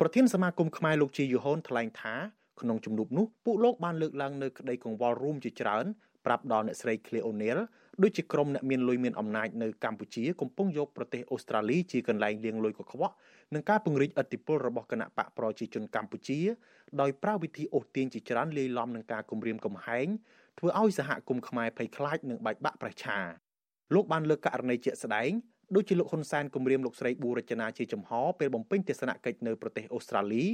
ប្រធានសមាគមខ្មែរលោកជាយូហូនថ្លែងថាក្នុងជំនួបនោះពួកលោកបានលើកឡើងនៅក្តីកង្វល់រួមជាច្រើនប្រាប់ដល់អ្នកស្រី Claire O'Neil ដូចជាក្រុមអ្នកមានលុយមានអំណាចនៅកម្ពុជាកំពុងយកប្រទេសអូស្ត្រាលីជាកន្លែងលាងលុយកខ្វក់និងការពង្រីកឥទ្ធិពលរបស់គណៈបកប្រជាជនកម្ពុជាដោយប្រើវិធីអូសទាញជាច្រើនលាយឡំនឹងការគំរាមកំហែង ធ្វើឲ្យសហគមន៍ខ្មែរភ័យខ្លាចនិងបែកបាក់ប្រឆាលោកបានលើកករណីជាក់ស្ដែងដូចជាលោកហ៊ុនសែនគម្រាមលោកស្រីប៊ូរចនាជាចំហពេលបំពេញទស្សនកិច្ចនៅប្រទេសអូស្ត្រាលី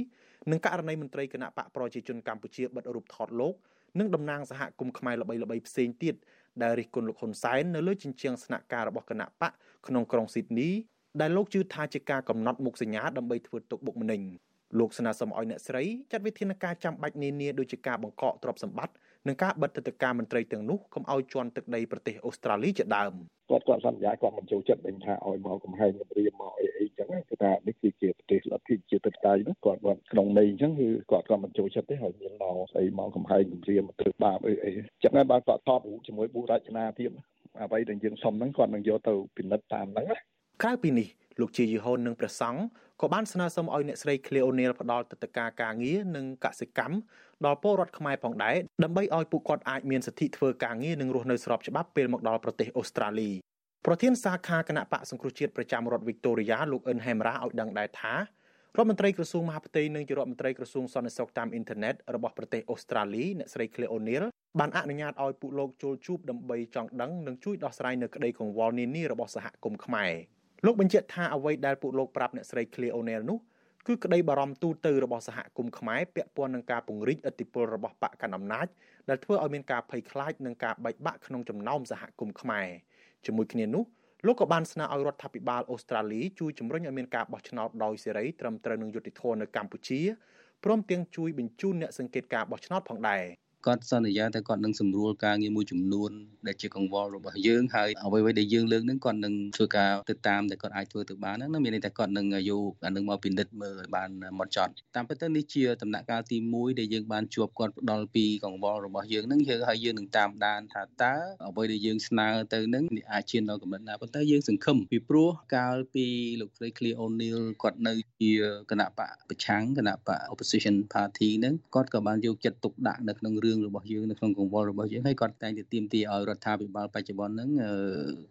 និងករណីមន្ត្រីគណៈបកប្រជាជនកម្ពុជាបិទរូបថតលោកនិងតំណាងសហគមន៍ខ្មែរល្បីៗផ្សេងទៀតដែលរិះគន់លោកហ៊ុនសែននៅលើជញ្ជាំងស្នាក់ការរបស់គណៈបកក្នុងក្រុងស៊ីដនីដែលលោកជឿថាជាការកំណត់មុខសញ្ញាដើម្បីធ្វើទុកបុកម្នេញលោកស្នើសុំឲ្យអ្នកស្រីចាត់វិធានការចាំបាច់នានាដូចជាការបង្កកទ្រព្យសម្បត្តិ និងការបិទទឹកការមន្ត្រីទាំងនោះកុំឲ្យជន់ទឹកដីប្រទេសអូស្ត្រាលីជាដើមគាត់គាត់សន្យាគាត់មិនចូលចិត្តវិញថាឲ្យមកកំហែងគម្រាមមកអីអីចឹងគឺថានេះគឺជាប្រទេសលទ្ធិជាទឹកដីណាគាត់គាត់ក្នុងន័យអញ្ចឹងគឺគាត់គាត់មិនចូលចិត្តទេហើយមានមកស្អីមកកំហែងគម្រាមទៅបាបអីអីចឹងហើយបើគាត់ថតរូបជាមួយប៊ូរចនាទៀតអ្វីដែលយើងសុំហ្នឹងគាត់នឹងយកទៅពិនិត្យតាមហ្នឹងណាក្រៅពីនេះលោកជាយីហុននិងព្រះសង្ឃក៏បានស្នើសុំឲ្យអ្នកស្រី Cleo O'Neil ផ្ដល់ទឹកតការការងារនិងកសិកម្មដល់ពលរដ្ឋខ្មែរផងដែរដើម្បីឲ្យពួកគាត់អាចមានសិទ្ធិធ្វើការងារនិងរស់នៅស្របច្បាប់ពេលមកដល់ប្រទេសអូស្ត្រាលីប្រធានសាខាគណៈបកសង្គ្រោះជាតិប្រចាំរដ្ឋវីកតូរីយ៉ាលោកអិនហេមរ៉ាឲ្យដឹងដែរថារដ្ឋមន្ត្រីក្រសួងមហាផ្ទៃនិងជារដ្ឋមន្ត្រីក្រសួងសន្តិសុខតាមអ៊ីនធឺណិតរបស់ប្រទេសអូស្ត្រាលីអ្នកស្រី Cleo O'Neil បានអនុញ្ញាតឲ្យពួកលោកចូលជួបដើម្បីចង់ដឹងនិងជួយដោះស្រាយនៅក្តីកង្វល់នានារបស់សហគមន៍ខ្មែរលោកបញ្ជាក់ថាអ្វីដែលពួកលោកប្រាប់អ្នកស្រី Cleo O'Neil នោះ គឺក្តីបារម្ភទូទៅរបស់សហគមន៍ខ្មែរពាក់ព័ន្ធនឹងការពង្រីកឥទ្ធិពលរបស់បកកណ្ដាលអំណាចដែលធ្វើឲ្យមានការភ័យខ្លាចនិងការបែកបាក់ក្នុងចំណោមសហគមន៍ខ្មែរជាមួយគ្នានោះលោកក៏បានស្នើឲ្យរដ្ឋាភិបាលអូស្ត្រាលីជួយជំរុញឲ្យមានការបោះឆ្នោតដោយសេរីត្រឹមត្រូវនឹងយុត្តិធម៌នៅកម្ពុជាព្រមទាំងជួយបញ្ជូនអ្នកសង្កេតការបោះឆ្នោតផងដែរ។ គាត់សន្យាថាគាត់នឹងសម្រួលការងារមួយចំនួនដែលជាកង្វល់របស់យើងហើយអ្វីៗដែលយើងលើកហ្នឹងគាត់នឹងធ្វើការទៅតាមដែលគាត់អាចធ្វើទៅបានហ្នឹងមានន័យថាគាត់នឹងយកអានឹងមកពិនិត្យមើលឲ្យបានម៉ត់ចត់តាមពិតទៅនេះជាដំណាក់កាលទី1ដែលយើងបានជួបគាត់ផ្ដល់ពីកង្វល់របស់យើងហ្នឹងយើងហើយយើងនឹងតាមដានថាតើអ្វីដែលយើងស្នើទៅហ្នឹងអាចឈានដល់កម្រិតណាប៉ុន្តែយើងសង្ឃឹមពីព្រោះកាលពីលោកស្រី Clear O'Neil គាត់នៅជាគណៈបកប្រឆាំងគណៈបក opposition party ហ្នឹងគាត់ក៏បានយកចិត្តទុកដាក់នៅក្នុងរឿងរឿងរបស់យើងនៅក្នុងកង្វល់របស់យើងហើយគាត់តែងតែទាមទារឲ្យរដ្ឋាភិបាលបច្ចុប្បន្នហ្នឹង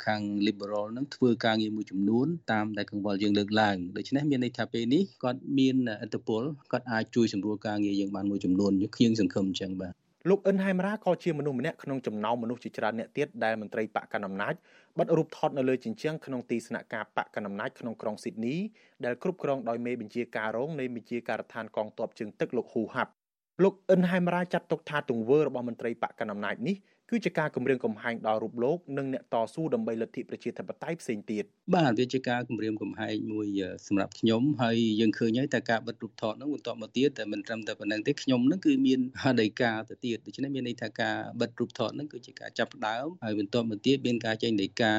ខាង liberal ហ្នឹងធ្វើការងារមួយចំនួនតាមដែលកង្វល់យើងលើកឡើងដូច្នេះមានន័យថាពេលនេះគាត់មានអធិបុលគាត់អាចជួយសម្រួលការងារយើងបានមួយចំនួនខ្ញុំសង្ឃឹមអញ្ចឹងបាទលោកអិនហែមរ៉ាក៏ជាមនុស្សម្នាក់ក្នុងចំណោមមនុស្សជាច្រើនអ្នកទៀតដែលមន្ត្រីបកកណ្ដាលអំណាចបិទរូបថតនៅលើជញ្ជាំងក្នុងទីស្នាក់ការបកកណ្ដាលអំណាចក្នុងក្រុងស៊ីដនីដែលគ្រប់គ្រងដោយមេបញ្ជាការរងនៃបញ្ជាការដ្ឋានកងទ័ពជើងទឹកលោកហ៊ូហាប់ លោកអិនហែមរ៉ាចាត់ទុកថាទង្វើរបស់មន្ត្រីបកកណ្ដាលអំណាចនេះគឺជាការគម្រាមកំហែងដល់រូបលោកនិងអ្នកតស៊ូដើម្បីលទ្ធិប្រជាធិបតេយ្យផ្សេងទៀតបាទវាជាការគម្រាមកំហែងមួយសម្រាប់ខ្ញុំហើយយើងឃើញហើយតែការបិទរូបថតហ្នឹងបន្តមកទៀតតែមិនត្រឹមតែប៉ុណ្្នឹងទេខ្ញុំហ្នឹងគឺមានហដីកាទៅទៀតដូច្នេះមានន័យថាការបិទរូបថតហ្នឹងគឺជាការចាប់ផ្ដើមហើយបន្តមកទៀតមានការចេញដីកា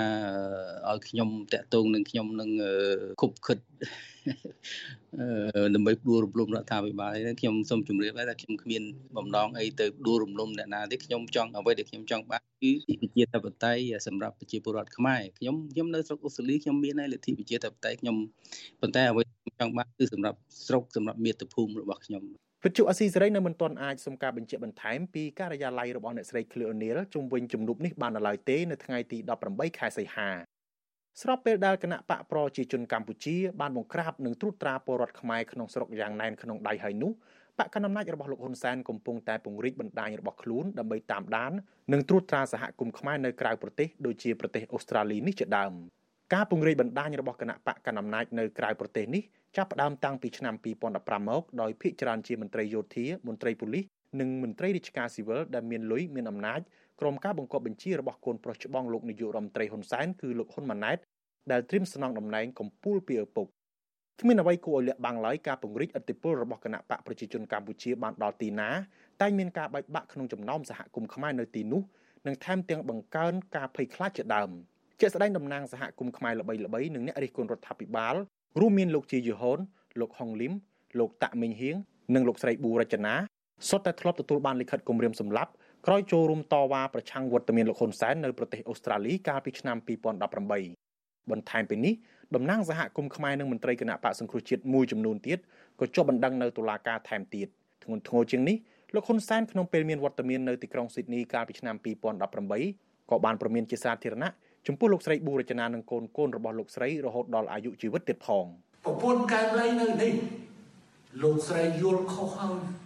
ឲ្យខ្ញុំតាក់ទងនឹងខ្ញុំនឹងគប់ខិត ដើម្បីដួលរំលំរដ្ឋាភិបាលនេះខ្ញុំសូមជម្រាបថាខ្ញុំគ្មានបំណងអីទៅដួលរំលំអ្នកណាទេខ្ញុំចង់អ្វីដែលខ្ញុំចង់បានគឺប្រជាធិបតេយ្យសម្រាប់ប្រជាពលរដ្ឋខ្មែរខ្ញុំខ្ញុំនៅស្រុកអូស្ត្រាលីខ្ញុំមានលទ្ធិប្រជាធិបតេយ្យខ្ញុំប៉ុន្តែអ្វីខ្ញុំចង់បានគឺសម្រាប់ស្រុកសម្រាប់មាតុភូមិរបស់ខ្ញុំវិទ្យុអស៊ីសេរីនៅមិនទាន់អាចសុំការបញ្ជាក់បន្ថែមពីការិយាល័យរបស់អ្នកស្រី Cleo O'Neil ជុំវិញជំនួបនេះបាននៅឡើយទេនៅថ្ងៃទី18ខែសីហា ស្របពេលដែលគណៈបកប្រជាជនកម្ពុជាបានបង្ក្រាបនិងត្រួតត្រាពលរដ្ឋខ្មែរក្នុងស្រុកយ៉ាងណែនក្នុងដៃហើយនោះបកកណ្ដាលអំណាចរបស់លោកហ៊ុនសែនកំពុងតែពង្រីកបណ្ដាញរបស់ខ្លួនដើម្បីតាមដាននិងត្រួតត្រាសហគមន៍ខ្មែរនៅក្រៅប្រទេសដូចជាប្រទេសអូស្ត្រាលីនេះជាដើមការពង្រីកបណ្ដាញរបស់គណៈបកកណ្ដាលអំណាចនៅក្រៅប្រទេសនេះចាប់ផ្ដើមតាំងពីឆ្នាំ2015មកដោយភាគច្រើនជាមន្ត្រីយោធាមន្ត្រីប៉ូលីសនិងមន្ត្រីរាជការស៊ីវិលដែលមានលុយមានអំណាច ក្រុមការបង្គាប់បញ្ជារបស់កូនប្រុសច្បងលោកនាយករដ្ឋមន្ត្រីហ៊ុនសែនគឺលោកហ៊ុនម៉ាណែតដែលត្រៀមស្នងតំណែងកម្ពុជាពីឪពុកគ្មានអ្វីគួរឲ្យលាក់បាំងឡើយការពង្រីកអធិបុលរបស់គណៈបកប្រជាជនកម្ពុជាបានដល់ទីណាតែមានការបែកបាក់ក្នុងចំណោមសហគមន៍ខ្មែរនៅទីនោះនិងថែមទាំងបង្កើនការភ័យខ្លាចជាដើមជាស្ដែងតំណាងសហគមន៍ខ្មែរល្បីៗនិងអ្នករិះគន់រដ្ឋាភិបាលរួមមានលោកជាយូហុនលោកហុងលឹមលោកតាក់មីងហៀងនិងលោកស្រីប៊ូរចនាសុទ្ធតែធ្លាប់ទទួលបានលិខិតគម្រាមសម្លាប់ ក្រោយចូលរួមតវ៉ាប្រឆាំងវត្តមានលោកហ៊ុនសែននៅប្រទេសអូស្ត្រាលីកាលពីឆ្នាំ2018បន្ថែមពីនេះតំណាងសហគមន៍ខ្មែរនិងមន្ត្រីគណៈបកសង្គ្រោះជាតិមួយចំនួនទៀតក៏ជាប់បណ្ដឹងនៅតុលាការថែមទៀតធ្ងន់ធ្ងរជាងនេះលោកហ៊ុនសែនក្នុងពេលមានវត្តមាននៅទីក្រុងស៊ីដនីកាលពីឆ្នាំ2018ក៏បានប្រមានជាសាធារណៈចំពោះលោកស្រីប៊ូរចនានិងកូនកូនរបស់លោកស្រីរហូតដល់អាយុជីវិតទៀតផងប្រពន្ធកែមលៃនៅនេះលោកស្រីយល់ខុសហើយ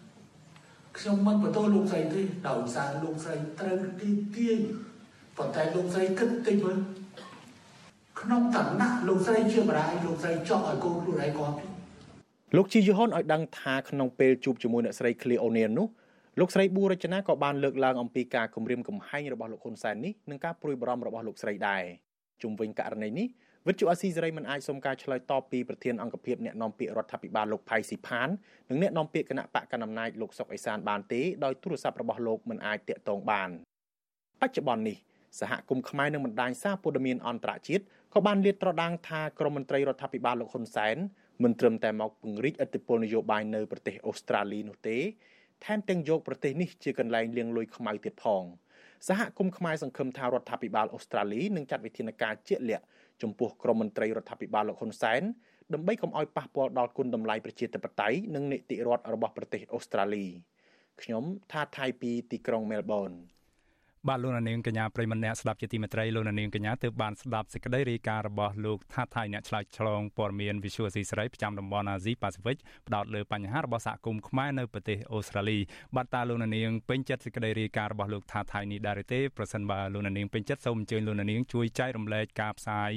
ខ្ញុំមិនបន្តលោកស្រីទេដោយសារលោកស្រីត្រូវទីទាញប៉ុន្តែលោកស្រីគិតតិចមើលក្នុងតំណែងលោកស្រីជាម្ដាយលោកស្រីចង់ឲ្យកូនខ្លួនឯងគាត់លោកជីយូហុនឲ្យដឹងថាក្នុងពេលជួបជាមួយអ្នកស្រី Cleo O'Neil នោះលោកស្រីប៊ូរចនាក៏បានលើកឡើងអំពីការគម្រាមកំហែងរបស់លោកហ៊ុនសែននេះនិងការព្រួយបារម្ភរបស់លោកស្រីដែរជុំវិញករណីនេះ វិទ្យុអាស៊ីសេរីមិនអាចសុំការឆ្លើយតបពីប្រធានអង្គភិបអ្នកនាំពាក្យរដ្ឋាភិបាលលោកផៃស៊ីផាននិងអ្នកនាំពាក្យគណៈបកកណ្ដាលអំណាចលោកសុកអេសានបានទេដោយទូរស័ព្ទរបស់លោកមិនអាចតាក់ទងបានបច្ចុប្បន្ននេះសហគមន៍ខ្មែរនិងបណ្ដាញសារព័ត៌មានអន្តរជាតិក៏បានលាតត្រដាងថាក្រមមន្ត្រីរដ្ឋាភិបាលលោកហ៊ុនសែនមិនត្រឹមតែមកពង្រីកឥទ្ធិពលនយោបាយនៅប្រទេសអូស្ត្រាលីនោះទេថែមទាំងយកប្រទេសនេះជាកន្លែងលាងលុយខ្មៅទៀតផងសហគមន៍ខ្មែរសង្ឃឹមថារដ្ឋាភិបាលអូស្ត្រាលីនឹងចាត់វិធានការជាក់លាក់ ចំពោះក្រមមន្ត្រីរដ្ឋាភិបាលលោកហ៊ុនសែនដើម្បីកុំឲ្យប៉ះពាល់ដល់គុណតម្លៃប្រជាធិបតេយ្យនិងនីតិរដ្ឋរបស់ប្រទេសអូស្ត្រាលីខ្ញុំថាថៃពីទីក្រុងមែលប៊ន បាទលោកនាងកញ្ញាប្រិមម្នាក់ស្ដាប់ជាទីមេត្រីលោកនាងកញ្ញាទើបបានស្ដាប់សេចក្តីរាយការណ៍របស់លោកថាថៃអ្នកឆ្លើយឆ្លងព័ត៌មាន Visual C ស្រីប្រចាំតំបន់អាស៊ីប៉ាស៊ីហ្វិកផ្ដោតលើបញ្ហារបស់សហគមន៍ខ្មែរនៅប្រទេសអូស្ត្រាលីបាទតើលោកនាងពេញចិត្តសេចក្តីរាយការណ៍របស់លោកថាថៃនេះដែរទេប្រសិនបើលោកនាងពេញចិត្តសូមអញ្ជើញលោកនាងជួយចែករំលែកការផ្សាយ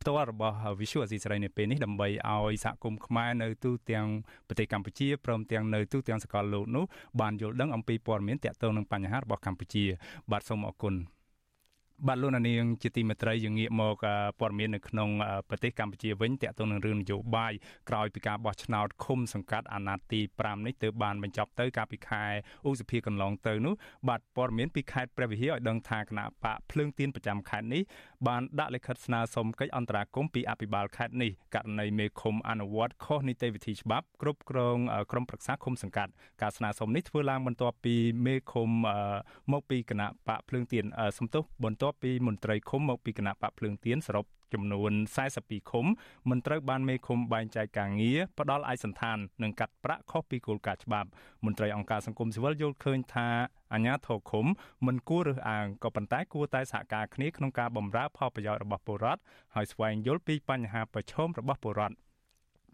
ផ្ទាល់របស់ Visual Asia សេរីនៅពេលនេះដើម្បីឲ្យសហគមន៍ខ្មែរនៅទូទាំងប្រទេសកម្ពុជាព្រមទាំងនៅទូទាំងសកលលោកនោះបានយល់ដឹងអំពីព័ត៌មានទាក់ទងនឹងបញ្ហារបស់កម្ពុជា បាទសូមអរគុណ បាទលោកនាងជាទីមេត្រីយើងងាកមកព័ត៌មាននៅក្នុងប្រទេសកម្ពុជាវិញតាក់ទងនឹងរឿងនយោបាយក្រោយពីការបោះឆ្នោតឃុំសង្កាត់អាណត្តិទី5នេះទើបបានបញ្ចប់ទៅកាលពីខែឧសភាកន្លងទៅនោះបាទព័ត៌មានពីខេត្តព្រះវិហារឲ្យដឹងថាគណៈបកភ្លើងទៀនប្រចាំខេត្តនេះបានដាក់លិខិតស្នើសុំកិច្ចអន្តរាគមន៍ពីអភិបាលខេត្តនេះករណីមេឃុំអនុវត្តខុសនីតិវិធីច្បាប់គ្រប់គ្រងក្រុមប្រឹក្សាឃុំសង្កាត់ការស្នើសុំនេះធ្វើឡើងបន្ទាប់ពីមេឃុំមកពីគណៈបកភ្លើងទៀនសំទោសបន្ទាប់ពីមន្ត្រីឃុំមកពីគណៈបកភ្លើងទៀនសរុបចំនួន42ឃុំមិនត្រូវបានមេឃុំបែងចែកការងារផ្ដាល់ឯកសន្តាននិងកាត់ប្រាក់ខុសពីគោលការណ៍ច្បាប់មន្ត្រីអង្គការសង្គមស៊ីវិលយល់ឃើញថាអាញាធរឃុំមិនគួររើសអើងក៏ប៉ុន្តែគួរតែសហការគ្នាក្នុងការបម្រើផលប្រយោជន៍របស់ពលរដ្ឋហើយស្វែងយល់ពីបញ្ហាប្រឈមរបស់ពលរដ្ឋ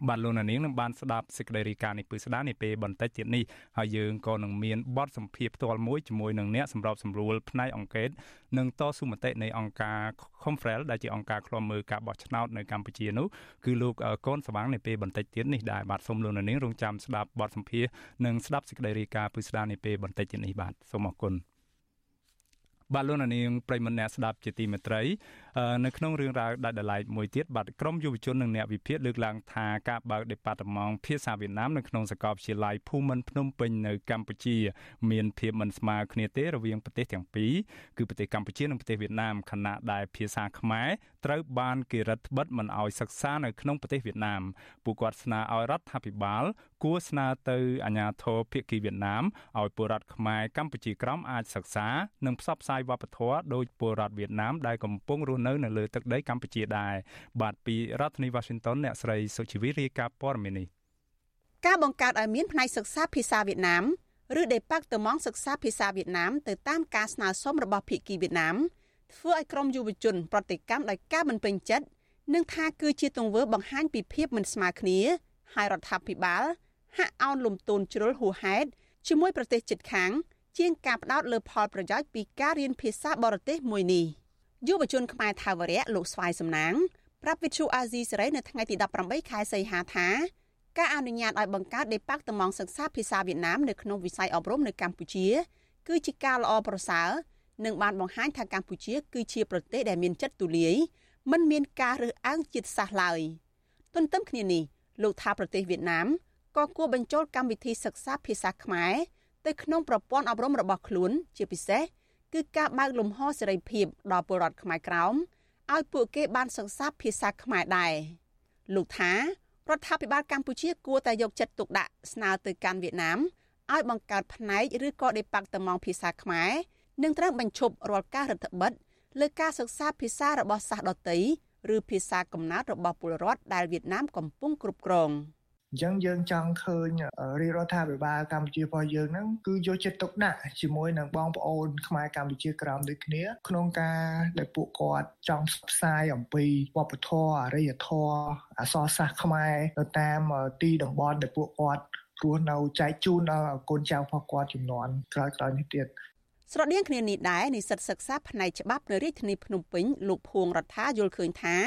បាទលោកនាងនឹងបានស្ដាប់សេចក្តីរាយការណ៍នេះពឹស្ដានេះពេលបន្តិចទៀតនេះហើយយើងក៏នឹងមានបទសម្ភាសផ្ទាល់មួយជាមួយនឹងអ្នកសម្របសម្រួលផ្នែកអង្កេតនិងតស៊ូមតិនៃអង្គការ Confrel ដែលជាអង្គការឃ្លាំមើលការបោះឆ្នោតនៅកម្ពុជានោះគឺលោកកូនសវាងនៅពេលបន្តិចទៀតនេះដែរបាទសូមលោកនាងរងចាំស្ដាប់បទសម្ភាសនិងស្ដាប់សេចក្តីរាយការណ៍ពឹស្ដានេះពេលបន្តិចទៀតនេះបាទសូមអរគុណបាទលោកនាងប្រិមនអ្នកស្ដាប់ជាទីមេត្រី នៅក្នុងរឿងរ៉ាវដាច់ដライមួយទៀតបាទក្រមយុវជននិងអ្នកវិភាគលើកឡើងថាការបើកដេប៉ាតឺម៉ង់ភាសាវៀតណាមនៅក្នុងសាកលវិទ្យាល័យភូមិន្ទភ្នំពេញនៅកម្ពុជា មានភាពមិនស្មើគ្នាទេរវាងប្រទេសទាំងពីរគឺប្រទេសកម្ពុជានិងប្រទេសវៀតណាមខណៈដែលភាសាខ្មែរត្រូវបានគេរឹតបន្តឹងមិនឲ្យសិក្សានៅក្នុងប្រទេសវៀតណាមពួកគាត់ស្នើឲ្យរដ្ឋាភិបាលគួរស្នើទៅអាជ្ញាធរភាគីវៀតណាមឲ្យពលរដ្ឋខ្មែរកម្ពុជាក្រោមអាចសិក្សានិងផ្សព្វផ្សាយវប្បធម៌ដោយពលរដ្ឋវៀតណាមដែលកំពុងរស់នៅនៅលើទឹកដីកម្ពុជាដែរបាទពីរដ្ឋធានី Washington អ្នកស្រីសុជីវីរាយការណ៍ព័ត៌មាននេះការបង្កើតឲ្យមានផ្នែកសិក្សាភាសាវៀតណាមឬដេប៉ាក់តឺម៉ង់សិក្សាភាសាវៀតណាមទៅតាមការស្នើសុំរបស់ភាគីវៀតណាមធ្វើឲ្យក្រមយុវជន ប្រតិកម្មដោយការមិនពេញចិត្តនិងថាគឺជាទង្វើបង្ហាញពីភាពមិនស្មើគ្នាហើយរដ្ឋាភិបាលហាក់អោនលំទោនជ្រុលហួសហេតុជាមួយប្រទេសជិតខាង ជាងការផ្ដោតលើផលប្រយោជន៍ពីការរៀនភាសាបរទេសមួយនេះ យុវជនខ្មែរថាវរៈលោកស្វាយសំណាងប្រាប់វិទ្យុអាស៊ីសេរីនៅថ្ងៃទី18ខែសីហាថាការអនុញ្ញាតឲ្យបង្កើតដេប៉ាក់តំងសិក្សាភាសាវៀតណាមនៅក្នុងវិស័យអប់រំនៅកម្ពុជា គឺជាការល្អប្រសើរនិងបានបង្ហាញថាកម្ពុជា គឺជាប្រទេសដែលមានចិត្តទូលាយមិនមានការរើសអើងជាតិសាសន៍ឡើយទន្ទឹមគ្នានេះលោកថាប្រទេសវៀតណាមក៏គួរបញ្ចូលកម្មវិធីសិក្សាភាសាខ្មែរទៅក្នុងប្រព័ន្ធអប់រំរបស់ខ្លួន ជាពិសេស គឺការបើកលំហសេរីភាពដល់ពលរដ្ឋខ្មែរក្រោមឲ្យពួកគេបានសិក្សាភាសាខ្មែរដែរលោកថារដ្ឋាភិបាលកម្ពុជាគួរតែយកចិត្តទុកដាក់ស្នើទៅកាន់វៀតណាមឲ្យបង្កើតផ្នែកឬក៏ដេប៉ាក់តឺម៉ង់ភាសាខ្មែរនិងត្រូវបញ្ឈប់រាល់ការរដ្ឋបិទលើការសិក្សាភាសារបស់សាសដតីឬភាសាកំណើតរបស់ពលរដ្ឋដែលវៀតណាមកំពុងគ្រប់គ្រង។ អញ្ចឹងយើងចង់ឃើញរាជរដ្ឋាភិបាលកម្ពុជារបស់យើងហ្នឹងគឺយកចិត្តទុកដាក់ជាមួយនឹងបងប្អូនខ្មែរកម្ពុជាក្រោមដូចគ្នា ក្នុងការដែលពួកគាត់ចង់ផ្សាយអំពីវប្បធម៌អរិយធម៌អក្សរសាស្ត្រខ្មែរនៅតាមទីតំបន់ដែលពួកគាត់រស់នៅចែកជូនដល់កូនចៅរបស់គាត់ចំនួនក្រោយៗនេះទៀតស្រដៀងគ្នានេះដែរនិស្សិតសិក្សាផ្នែកច្បាប់នៅរាជធានីភ្នំពេញលោកភួងរដ្ឋាយល់ឃើញថា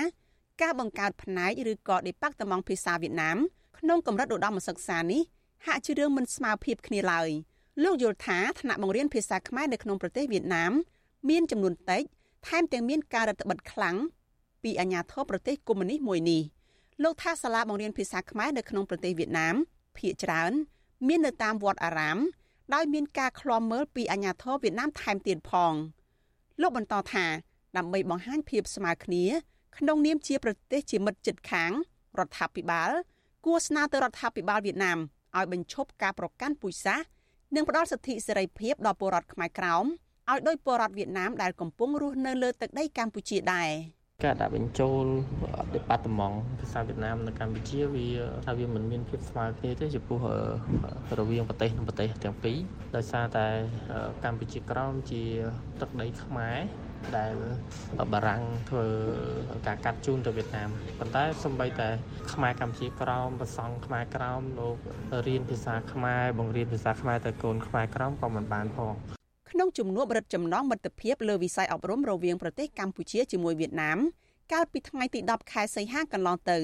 ការបង្កើតផ្នែកឬក៏ដេប៉ាក់តំងភាសាវៀតណាម ក្នុងកម្រិតឧត្តមសិក្សានេះហាក់ជារឿងមិនស្មើភាពគ្នាឡើយលោកយល់ថាថ្នាក់បង្រៀនភាសាខ្មែរនៅក្នុងប្រទេសវៀតណាមមានចំនួនតិចថែមទាំងមានការរដ្ឋបិទខ្លាំងពីអាញាធរប្រទេសកុម្មុយនីសមួយនេះលោកថាសាលាបង្រៀនភាសាខ្មែរនៅក្នុងប្រទេសវៀតណាមភាគច្រើន មាននៅតាមវត្តអារាម ដោយមានការឃ្លាំមើលពីអាជ្ញាធរវៀតណាមថែមទៀតផងលោកបន្តថាដើម្បីបង្ហាញភាពស្មើគ្នា ក្នុងនាមជាប្រទេសជាមិត្តជិតខាងរដ្ឋាភិបាល គួរស្នើទៅរដ្ឋាភិបាលវៀតណាមឲ្យបញ្ឈប់ការប្រកាន់ពូជសាសន៍និងផ្ដល់សិទ្ធិសេរីភាពដល់ពលរដ្ឋខ្មែរក្រោមឲ្យដោយពលរដ្ឋវៀតណាមដែលកំពុងរស់នៅលើទឹកដីកម្ពុជាដែរ។ការដាក់បញ្ចូល department ភាសាវៀតណាមនៅកម្ពុជាវាថាវាមិនមានភាពស្មើគ្នាទេចំពោះរវាងប្រទេសនិងប្រទេសទាំងពីរដោយសារតែកម្ពុជាក្រោមជាទឹកដីខ្មែរ ដែលបារាំងធ្វើការកាត់ជូនទៅវៀតណាមប៉ុន្តែសម្បីតែខ្មែរកម្ពុជាក្រោមប្រសង់ខ្មែរក្រោមលោករៀនភាសាខ្មែរបង្រៀនភាសាខ្មែរទៅកូនខ្មែរក្រោមក៏មិនបានផងក្នុងជំនួបរដ្ឋចំណងមិត្តភាពលើវិស័យអប់រំរវាងប្រទេសកម្ពុជាជាមួយវៀតណាមកាលពីថ្ងៃទី10ខែសីហាកន្លងទៅ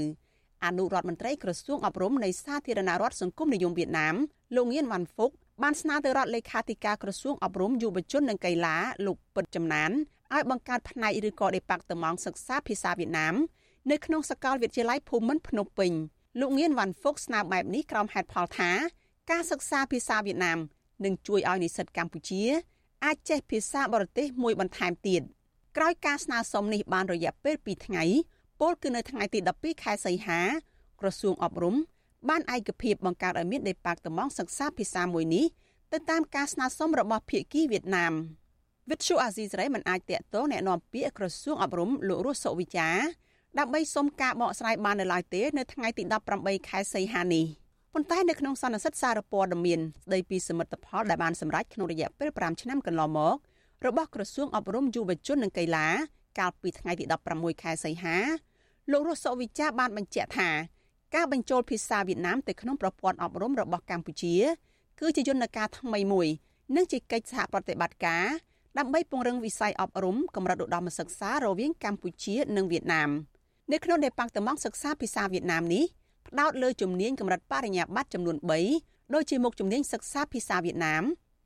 អនុរដ្ឋមន្ត្រីក្រសួងអប់រំនៃសាធារណរដ្ឋសង្គមនិយមវៀតណាមលោកងៀនវ៉ាន់ហ្វុកបានស្នើទៅរដ្ឋលេខាធិការក្រសួងអប់រំយុវជននិងកីឡាលោកពិតចំណាន ឲ្យបង្កើតផ្នែកឬក៏ដេប៉ាក់តម៉ង់សិក្សាភាសាវៀតណាមនៅក្នុងសាកលវិទ្យាល័យភូមិន្ទភ្នំពេញលោកងៀនវ៉ាន់ហ្វុកស្នើបែបនេះក្រោមហេតុផលថា ការសិក្សាភាសាវៀតណាមនឹងជួយឲ្យនិស្សិតកម្ពុជាអាចចេះភាសាបរទេសមួយបន្ថែមទៀតក្រោយការស្នើសុំនេះបានរយៈពេល2ថ្ងៃពលគឺនៅថ្ងៃទី12ខែសីហាក្រសួងអប់រំបានឯកភាពបង្កើតឲ្យមានដេប៉ាក់តំងសិក្សាភាសាមួយនេះទៅតាមការស្នើសុំរបស់ភាគីវៀតណាម វិទ្យុអាស៊ីសេរីមិនអាចតាក់ទងแนะនាំពាក្យក្រសួងអប់រំលោករស់សុវិចាដើម្បីសុំការបកស្រាយបាននៅឡើយទេនៅថ្ងៃទី18ខែសីហានេះ។ប៉ុន្តែនៅក្នុងសន្និសីទសារព័ត៌មានស្ដីពីសមិទ្ធផលដែលបានសម្រេចក្នុងរយៈពេល5ឆ្នាំកន្លងមករបស់ក្រសួងអប់រំយុវជននិងកីឡាកាលពីថ្ងៃទី16ខែសីហាលោករស់សុវិចាបានបញ្ជាក់ថាការបញ្ចូលភាសាវៀតណាមទៅក្នុងប្រព័ន្ធអប់រំរបស់កម្ពុជា គឺជាយន្តការថ្មីមួយនិងជាកិច្ចសហប្រតិបត្តិការ ដើម្បីពង្រឹងវិស័យអប់រំកម្រិតឧត្តមសិក្សារវាងកម្ពុជានិងវៀតណាមនៅក្នុងដេប៉ាក់តម៉ង់សិក្សាភាសាវៀតណាមនេះផ្ដោតលើជំនាញកម្រិតបរិញ្ញាបត្រចំនួន3ដូចជាមុខជំនាញសិក្សាភាសាវៀតណាម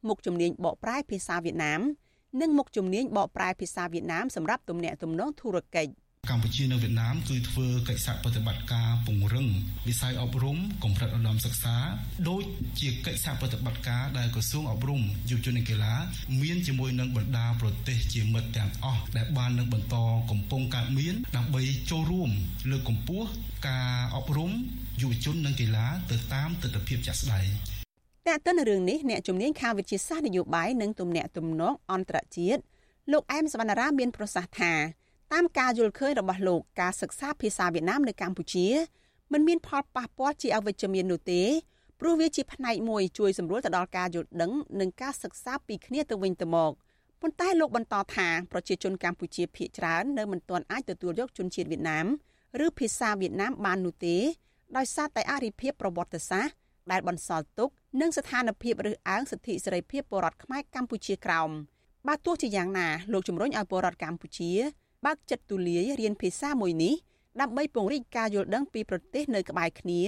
មុខជំនាញបកប្រែភាសាវៀតណាមនិងមុខជំនាញបកប្រែភាសាវៀតណាមសម្រាប់ទំនាក់ទំនងធុរកិច្ច។ កម្ពុជានិងវៀតណាមគឺធ្វើកិច្ចសហប្រតិបត្តិការពង្រឹងវិស័យអប់រំកម្រិតឧត្តមសិក្សាដោយជាកិច្ចសហប្រតិបត្តិការដែលក្រសួងអប់រំយុវជននិងកីឡាមានជាមួយនឹងបណ្ដាប្រទេសជាមិត្តទាំងអស់ដែលបាននឹងបន្តកំពុងកើតមានដើម្បីចូលរួមលើកកម្ពស់ការអប់រំយុវជននិងកីឡាទៅតាមទស្សនវិជ្ជាជាក់ស្ដែងតែទៅនៅរឿងនេះអ្នកជំនាញខាងវិទ្យាសាស្ត្រនយោបាយនិងទំនាក់ទំនងអន្តរជាតិលោកអែមសវណ្ណារាមានប្រសាសន៍ថា តាមការយល់ឃើញរបស់លោកការសិក្សាភាសាវៀតណាមនៅកម្ពុជាមិនមានផលប៉ះពាល់ជាអវិជ្ជមាននោះទេព្រោះវាជាផ្នែកមួយជួយសម្រួលទៅដល់ការយល់ដឹងនិងការសិក្សាពីគ្នាទៅវិញទៅមកប៉ុន្តែលោកបន្តថាប្រជាជនកម្ពុជាភាគច្រើននៅមិនទាន់អាចទទួលយកជនជាតិវៀតណាមឬភាសាវៀតណាមបាននោះទេដោយសារតែអរិភាពប្រវត្តិសាស្ត្រដែលបន្សល់ទុកនិងស្ថានភាពរើសអើងសិទ្ធិសេរីភាពពលរដ្ឋខ្មែរកម្ពុជាក្រោមបើទោះជាយ៉ាងណាលោកជំរុញឲ្យពលរដ្ឋកម្ពុជា បើកចិត្តទូលាយរៀនភាសាមួយនេះដើម្បីពង្រីកការយល់ដឹងពីប្រទេសនៅក្បែរគ្នា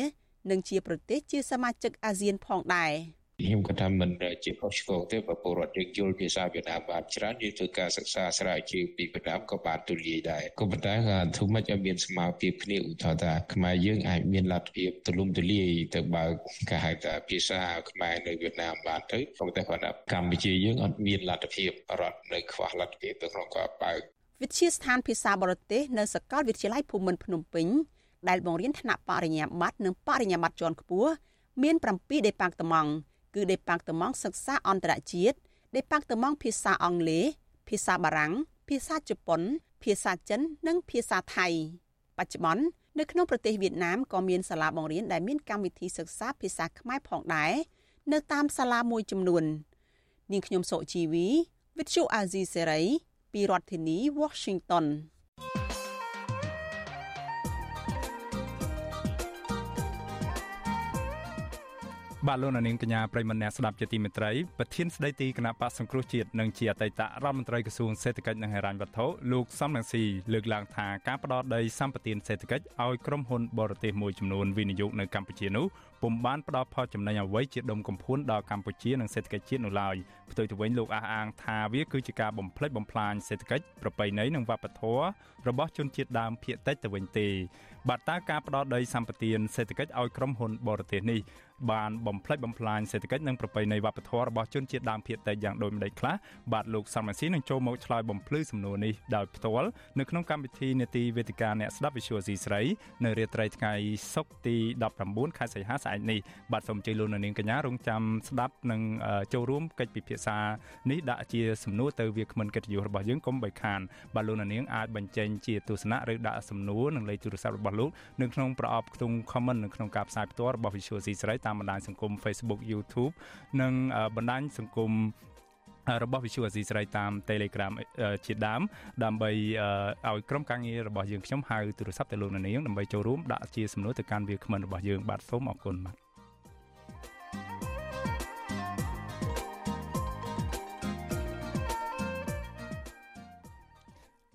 និងជាប្រទេសជាសមាជិកអាស៊ានផងដែរខ្ញុំក៏ថាមិនជាខុសឆ្គងទេបើពលរដ្ឋយើងយល់ភាសាវៀតណាមបានច្រើនយើងធ្វើការសិក្សាស្រាវជ្រាវពីវៀតណាមក៏បានទូលាយដែរក៏ប៉ុន្តែក៏ធ្វើម៉េចឲ្យមានស្មារតីគ្នាឧទាហរណ៍ថាខ្មែរយើងអាចមានលទ្ធភាពទូលំទូលាយទៅបើកគេហៅថាភាសាខ្មែរនៅវៀតណាមបានទៅក៏ប៉ុន្តែគាត់ថាកម្ពុជាយើងអត់មានលទ្ធភាពរត់នៅខ្វះលទ្ធភាពទៅក្នុងការបើក វិទ្យាស្ថានភាសាបរទេសនៅសាកលវិទ្យាល័យភូមិន្ទភ្នំពេញដែលបង្រៀនថ្នាក់បរិញ្ញាបត្រនិងបរិញ្ញាបត្រជាន់ខ្ពស់មាន7ដេប៉ាក់តម៉ង់គឺដេប៉ាក់តម៉ង់សិក្សាអន្តរជាតិដេប៉ាក់តម៉ង់ភាសាអង់គ្លេសភាសាបារាំង ភាសាជប៉ុន ភាសាចិន និងភាសាថៃបច្ចុប្បន្ននៅក្នុងប្រទេសវៀតណាមក៏មានសាលាបង្រៀនដែលមានកម្មវិធីសិក្សាភាសាខ្មែរផងដែរនៅតាមសាលាមួយចំនួននាងខ្ញុំសុជីវី Vithu Azizi Serai ពីរដ្ឋធានី Washington បាទលោកនាងកញ្ញាប្រិមមអ្នកស្ដាប់ជាទីមេត្រីប្រធានស្ដីទីគណៈបកសង្គ្រោះជាតិនិងជាអតីតរដ្ឋមន្ត្រីក្រសួងសេដ្ឋកិច្ចនិងហិរញ្ញវត្ថុលោកសំរងស៊ីលើកឡើងថាការផ្ដោតដីសម្បត្តិសេដ្ឋកិច្ចឲ្យក្រុមហ៊ុនបរទេសមួយចំនួនវិនិយោគនៅកម្ពុជានោះ ពុំបានផ្ដល់ផលចំណេញអ្វីជាដុំកំភួនដល់កម្ពុជានិងសេដ្ឋកិច្ចជាតិនោះឡើយផ្ទុយទៅវិញលោកអះអាងថាវាគឺជាការបំផ្លិចបំផ្លាញសេដ្ឋកិច្ចប្រពៃណីនិងវប្បធម៌របស់ជនជាតិដើមភាគតិចទៅវិញទេបាទតើការផ្ដោតដីសម្បត្តិសេដ្ឋកិច្ចឲ្យក្រុមហ៊ុនបរទេសនេះ បានបំផ្លិចបំផ្លាញសេដ្ឋកិច្ចនិងប្រពៃណីវប្បធម៌របស់ជនជាតិដើមភាគតិចយ៉ាងដូចម្តេចខ្លះបាទលោកសំរងស៊ីនឹងចូលមកឆ្លើយបំភ្លឺសំណួរនេះដោយផ្ទាល់នៅក្នុងកម្មវិធីនេតិវេទិកាអ្នកស្ដាប់វិទ្យុស៊ីស្រីនៅរាត្រីថ្ងៃសុក្រទី19ខែសីហាស្អែកនេះបាទសូមជ័យលោកនាងកញ្ញារងចាំស្ដាប់និងចូលរួមកិច្ចពិភាក្សានេះដាក់ជាសំណួរទៅវាគ្មិនកិត្តិយសរបស់យើងកុំបីខានបាទលោកនាងអាចបញ្ចេញជាទស្សនៈឬដាក់សំណួរនិងលេខទូរស័ព្ទរបស់លោកនៅក្នុងប្រអប់ខ្ទង់ comment នៅក្នុងការផ្សាយផ្ទាល់របស់ Visual C ស្រីតាមបណ្ដាញសង្គម Facebook YouTube និងបណ្ដាញសង្គមរបស់ Visual Asia ស្រីតាម Telegram ជាដើមដើម្បីឲ្យក្រុមការងាររបស់យើងខ្ញុំហៅទូរស័ព្ទទៅលោកនាងដើម្បីចូលរួមដាក់ជាសំណួរទៅកាន់វាគ្មិនរបស់យើងបាទសូមអរគុណបាទ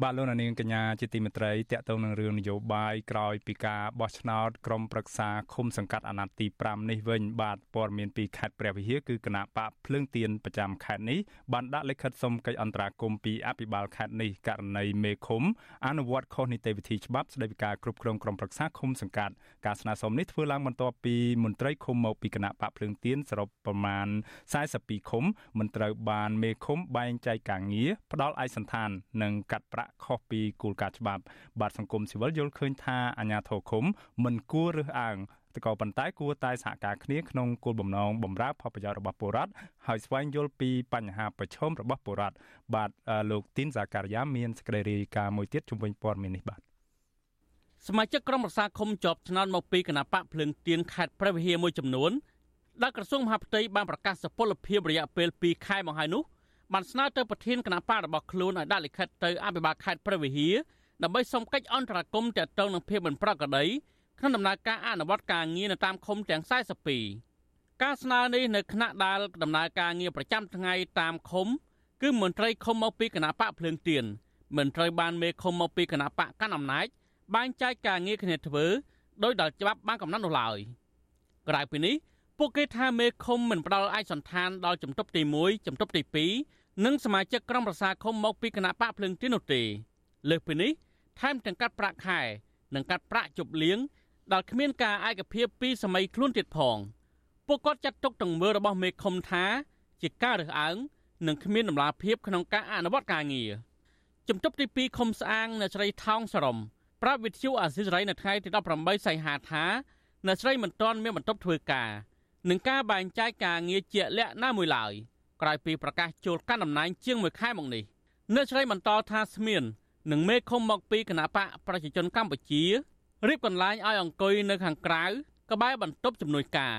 បាទលោកនាងកញ្ញាជាទីមេត្រីតកតងនឹងរឿងនយោបាយក្រោយពីការបោះឆ្នោតក្រុមប្រឹក្សាឃុំសង្កាត់អាណត្តិទី5នេះវិញបាទព័ត៌មានពីខេត្តព្រះវិហារគឺគណៈបកភ្លើងទៀនប្រចាំខេត្តនេះបានដាក់លិខិតសុំកិច្ចអន្តរាគមន៍ពីអភិបាលខេត្តនេះករណីមេឃុំអនុវត្តខុសនីតិវិធីច្បាប់ស្តីពីការគ្រប់គ្រងក្រុមប្រឹក្សាឃុំសង្កាត់ការស្នើសុំនេះធ្វើឡើងបន្ទាប់ពីមន្ត្រីឃុំមកពីគណៈបកភ្លើងទៀនសរុបប្រមាណ42ឃុំមិនត្រូវបានមេឃុំបែងចែកការងារផ្ដាល់ឯកសន្តាននិងកាត់ប្រាក់ខុសពីគោលការណ៍ច្បាប់បាទសង្គមស៊ីវិលយល់ឃើញថាអាញាធរឃុំមិនគួររើសអើងតែក៏ប៉ុន្តែគួរតែសហការគ្នាក្នុងគោលបំណងបម្រើផលប្រយោជន៍របស់ពលរដ្ឋហើយស្វែងយល់ពីបញ្ហាប្រឈមរបស់ពលរដ្ឋបាទលោកទីនសាការីយ៉ាមានសេចក្តីរាយការណ៍មួយទៀតជំវិញព័ត៌មាននេះបាទសមាជិកក្រុមប្រឹក្សាឃុំជាប់ឆ្នោតមកពីគណៈបកភ្លើងទៀនខេត្តព្រះវិហារមួយចំនួនដែលក្រសួងមហាផ្ទៃបានប្រកាសសុពលភាពរយៈពេល2ខែមកហើយនោះ បានស្នើទៅប្រធានគណៈបករបស់ខ្លួនឲ្យដាក់លិខិតទៅអភិបាលខេត្តព្រះវិហារដើម្បីសុំកិច្ចអន្តរាគមន៍ទាក់ទងនឹងភាពមិនប្រក្រតីក្នុងដំណើរការអនុវត្តការងារនៅតាមឃុំទាំង42ការស្នើនេះនៅគណៈដែលដំណើរការងារប្រចាំថ្ងៃតាមឃុំ គឺមន្ត្រីឃុំមកពីគណៈបកភ្លើងទៀនមិនត្រូវបានមេឃុំមកពីគណៈបកកាន់អំណាចបែងចែកការងារគ្នាធ្វើដោយដល់ច្បាប់បានកំណត់នោះឡើយក្រៅពីនេះពួកគេថាមេឃុំមិនផ្ដល់ឯកសន្តានដល់ជំទប់ទី1ជំទប់ទី2 និងសមាជិកក្រុមប្រឹក្សាឃុំមកពីគណៈបកភ្លើងទីនោះទេលើសពីនេះថែមទាំងកាត់ប្រាក់ខែនិងកាត់ប្រាក់ជប់លៀងដែលគ្មានការឯកភាពពីសម័យខ្លួនទៀតផងពួកគាត់ចាត់ទុកទង្វើរបស់មេឃុំថាជាការរើសអើងនិងគ្មានដំណាភាពក្នុងការអនុវត្តការងារជំទប់ទី2ឃុំស្អាងនៅស្រីថោងសរមប្រាប់វិទ្យុអាស៊ីសេរីនៅថ្ងៃទី18សីហាថានៅស្រីមិនទាន់មានបន្ទប់ធ្វើការនឹងការបែងចែកការងារជាក់លាក់ណាមួយឡើយ ក្រោយពីប្រកាសចូលកាន់តំណែងជាង1ខែមកនេះអ្នកស្រីបន្តថាស្មៀននឹងមេឃុំមកពីគណៈបកប្រជាជនកម្ពុជារៀបកន្លែងឲ្យអង្គុយនៅខាងក្រៅក្បែរបន្ទប់ជំនួយការ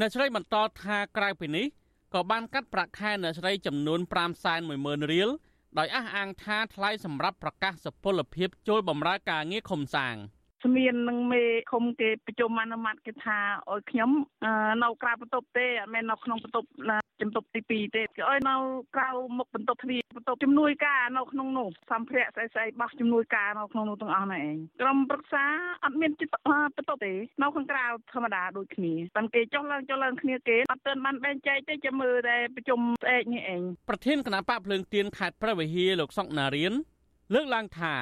អ្នកស្រីបន្តថាក្រៅពីនេះក៏បានកាត់ប្រាក់ខែអ្នកស្រីចំនួន510,000រៀលដោយអះអាងថាថ្លៃសម្រាប់ប្រកាសសុពលភាពចូលបម្រើការងារខុំសាង។ ស្មាននឹងមេឃុំគេប្រជុំអនុម័តគេថាឲ្យខ្ញុំនៅក្រៅបន្ទប់ទេអត់មែននៅក្នុងបន្ទប់ជំទប់ទី2ទេគេឲ្យនៅក្រៅមុខបន្ទប់ទ្វារបន្ទប់ជំនួយការនៅក្នុងនោះសម្ភារៈស្អីស្អីបោះជំនួយការនៅក្នុងនោះទាំងអស់ហ្នឹងឯងក្រុមប្រឹក្សាអត់មានបន្ទប់ទេនៅខាងក្រៅធម្មតាដូចគ្នាតែគេចុះឡើងចុះឡើងគ្នាគេអត់ទាន់បានបែងចែកទេចាំមើលតែប្រជុំស្អែកនេះឯងប្រធានគណៈបកភ្លើងទៀនខេត្តព្រះវិហារលោកសុកណារៀនលើកឡើងថា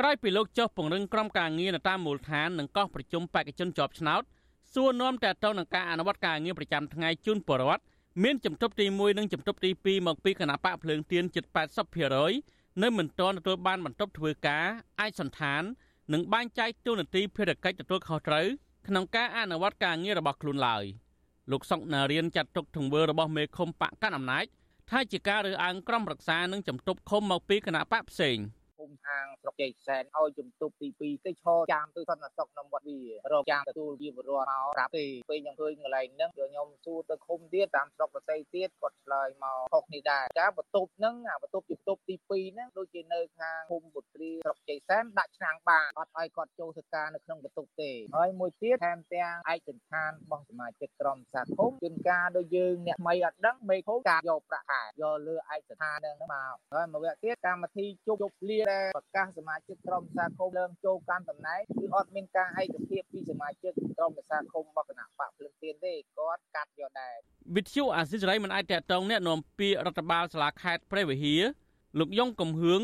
ក្រោយពីលោកចុះពង្រឹងក្រុមការងារនៅតាមមូលដ្ឋាននិងកោះប្រជុំបេក្ខជនជាប់ឆ្នោតសួរនាំតទៅនឹងការអនុវត្តការងារប្រចាំថ្ងៃជូនពលរដ្ឋមានជំទប់ទី1និងជំទប់ទី2មកពីគណៈបកភ្លើងទៀនជិត80%នៅមិនទាន់ទទួលបានបន្ទប់ធ្វើការអាចសន្តាននិងបែងចែកទូនាទីភារកិច្ចទទួលខុសត្រូវក្នុងការអនុវត្តការងាររបស់ខ្លួនឡើយលោកសុកណារៀនចាត់ទុកទង្វើរបស់មេឃុំបកកាន់អំណាចថាជាការរើសអើងក្រុមរក្សានិងជំទប់ឃុំមកពីគណៈបកផ្សេងភូ មហាងស្រុកជ័យសែនឲ្យជំទប់ទី2ទៅឈរចាំទៅសន្តិសុខក្នុងវត្តវារកចាំទទួលជាបរិវត្តមកប្រាប់ទេពេលខ្ញុំឃើញកន្លែងហ្នឹងយកខ្ញុំសួរទៅឃុំទៀតតាមស្រុកដទៃទៀតគាត់ឆ្លើយមកខុសនេះដែរការបន្ទប់ហ្នឹងអាបន្ទប់ជាបន្ទប់ទី2ហ្នឹងដូចជានៅខាងភូមិពុទ្រីស្រុកជ័យសែនដាក់ឆ្នាំងបានអត់ឲ្យគាត់ចូលធ្វើការនៅក្នុងបន្ទប់ទេហើយមួយទៀតថែមទាំងឯកសណ្ឋានរបស់សមាជិកក្រុមសាគមជួនកាលដូចយើងអ្នកថ្មីអត់ដឹងមេឃុំការយកប្រាក់ខែយកលើឯកសណ្ឋានហ្នឹងមកហើយមួយវគ្គទៀតកម្មវិធីជប់ជប់លាដែលប្រកាសសមាជិកក្រុមសាគមលើមចូលកាន់តំណែងគឺអត់មានការឯកភាពពីសមាជិកក្រុមសាគមរបស់គណៈបកភ្លឹងទៀនទេគាត់កាត់យកដែរវិទ្យុអាស៊ីសេរីមិនអាចតកតងណែនាំពាក្យរដ្ឋបាលសាលាខេត្តព្រះវិហារលោកយ៉ងកំហឿង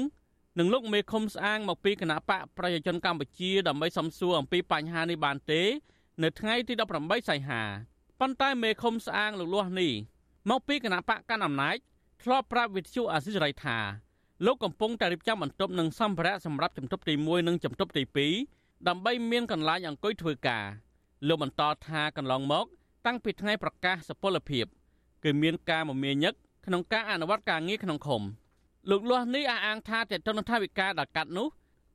និងលោកមេឃុំស្អាងមកពីគណៈបកប្រជាជនកម្ពុជាដើម្បីសំសួរអំពីបញ្ហានេះបានទេ នៅថ្ងៃទី18សីហាប៉ុន្តែមេឃុំស្អាងលោកលាស់នេះមកពីគណៈបកកាន់អំណាចធ្លាប់ប្រាប់វិទ្យុអាស៊ីសេរីថា លោកកំពុងតែរៀបចំបន្ទប់និងសម្ភារៈសម្រាប់ជំទប់ទី1និងជំទប់ទី2ដើម្បីមានកន្លែងអង្គុយធ្វើការលោកបន្តថាកន្លងមក តាំងពីថ្ងៃប្រកាសសុពលភាពគឺមានការមមាញឹកក្នុងការអនុវត្តការងារក្នុងឃុំលោកលាស់នេះអះអាងថាតេតនថាវិការដល់កាត់នោះ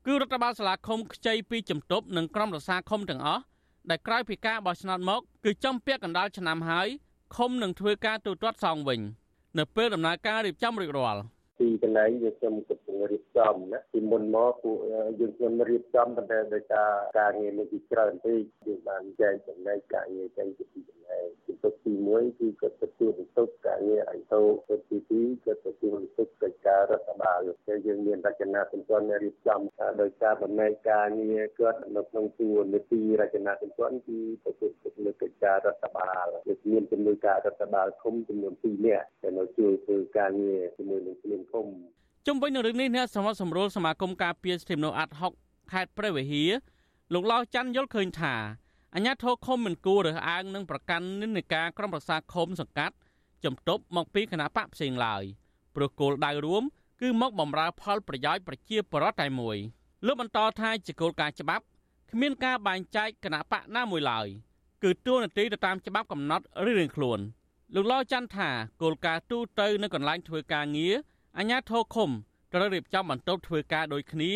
គឺរដ្ឋបាលសាលាឃុំខ្ចីពីជំទប់និងក្រុមរក្សាឃុំទាំងអស់ដែលក្រោយពីការបោះឆ្នោតមកគឺចំពាក់កណ្ដាលឆ្នាំហើយឃុំនឹងធ្វើការទូទាត់សងវិញ នៅពេលដំណើរការរៀបចំរួចរាល់ ទីកន្លែងយើងខ្ញុំកំពុងរៀបចំណាពីមុនមកពួកយើងខ្ញុំរៀបចំប៉ុន្តែដោយសារការងារនេះគឺច្រើនពេកយើងបានចែកចំណែកការងារចេញពីទីកន្លែងទីទុកទី1គឺគាត់ទទួលបន្ទុកការងារអីទៅទី2គាត់ទទួលបន្ទុកកិច្ចការរដ្ឋបាលហើយយើងមានរចនាសម្ព័ន្ធរៀបចំដោយសារបំណែកការងារគាត់នៅក្នុងជួរនីតិរចនាសម្ព័ន្ធគឺទទួលបន្ទុកលើកិច្ចការរដ្ឋបាលវាមានជំនួយការរដ្ឋបាលគុំចំនួន2នាក់ដែលនៅជួយធ្វើការងារជាមួយនឹងគ្មានគុំជុំវិញនឹងរឿងនេះអ្នកសមត្ថសម្រួលសមាគមការពារសិទ្ធិមនុស្សអាត់ហុកខេត្តព្រះវិហារលោកឡៅច័ន្ទយល់ឃើញថាអញ្ញាធរខុំមិនគួររើសអើងនឹងប្រកាន់និន្នាការក្រុមប្រឹក្សាខុំសង្កាត់ជំទប់មកពីគណៈបកផ្សេងឡើយព្រោះគោលដៅរួមគឺមកបំរើផលប្រយោជន៍ប្រជាពលរដ្ឋតែមួយលោកបន្តថាជាគោលការណ៍ច្បាប់គ្មានការបែងចែកគណៈបកណាមួយឡើយគឺទួលនីតិទៅតាមច្បាប់កំណត់រៀងៗខ្លួនលោកឡៅច័ន្ទថាគោលការណ៍ទូទៅនៅកន្លែងធ្វើការងារ អាជ្ញាធរឃុំត្រូវរៀបចំបន្ទប់ធ្វើការដូចគ្នា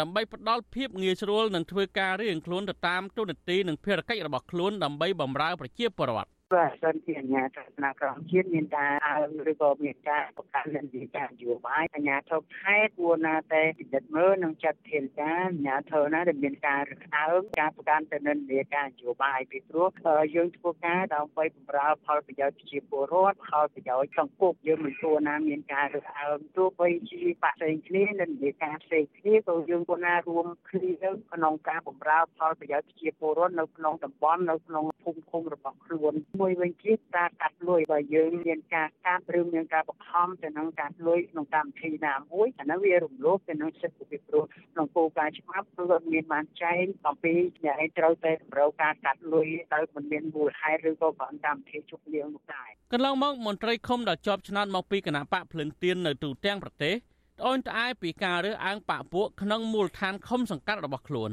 ដើម្បីផ្ដល់ភាពងាយស្រួលនិងធ្វើការរៀងខ្លួនទៅតាមទូនាទីនិងភារកិច្ចរបស់ខ្លួនដើម្បីបម្រើប្រជាពលរដ្ឋ បើសិនជាអាជ្ញាធរណាក្រមជាតិមានការអើងឬក៏មានការប្រកាន់នឹងវិការនយោបាយអាជ្ញាធរខេត្តគួរណាតែពិនិត្យមើលនិងចាត់ធានការអាជ្ញាធរណាដែលមានការរឹតអើងការប្រកាន់ទៅនឹងវិការនយោបាយពីព្រោះយើងធ្វើការដើម្បីបម្រើផលប្រយោជន៍ប្រជាពលរដ្ឋផលប្រយោជន៍សង្គមយើងមិនគួរណាមានការរឹតអើងទោះបីជាបក្សផ្សេងគ្នានិងវិការផ្សេងគ្នាក៏យើងគួរណារួមគ្នាក្នុងការបម្រើផលប្រយោជន៍ប្រជាពលរដ្ឋនៅក្នុងតំបន់នៅក្នុងភូមិឃុំរបស់ខ្លួនមួយវិញទៀតការកាត់លុយបើយើងមានការកាត់ឬមានការបង្ខំទៅនឹងកាត់លុយក្នុងកម្មវិធីណាមួយអានោះវារំលោភទៅនឹងសិទ្ធិប្រជាពលរដ្ឋក្នុងគោលការណ៍ច្បាប់គឺអត់មានបានចែងអំពីអ្នកឯងត្រូវតែតម្រូវការកាត់លុយទៅមិនមានមូលហេតុឬក៏គ្រាន់កម្មវិធីជប់លៀងនោះដែរកន្លងមកមន្ត្រីឃុំដែលជាប់ឆ្នោតមកពីគណៈបកភ្លឹងទៀននៅទូទាំងប្រទេសត្អូញត្អែពីការរើសអើងបកពួកក្នុងមូលដ្ឋានឃុំសង្កាត់របស់ខ្លួន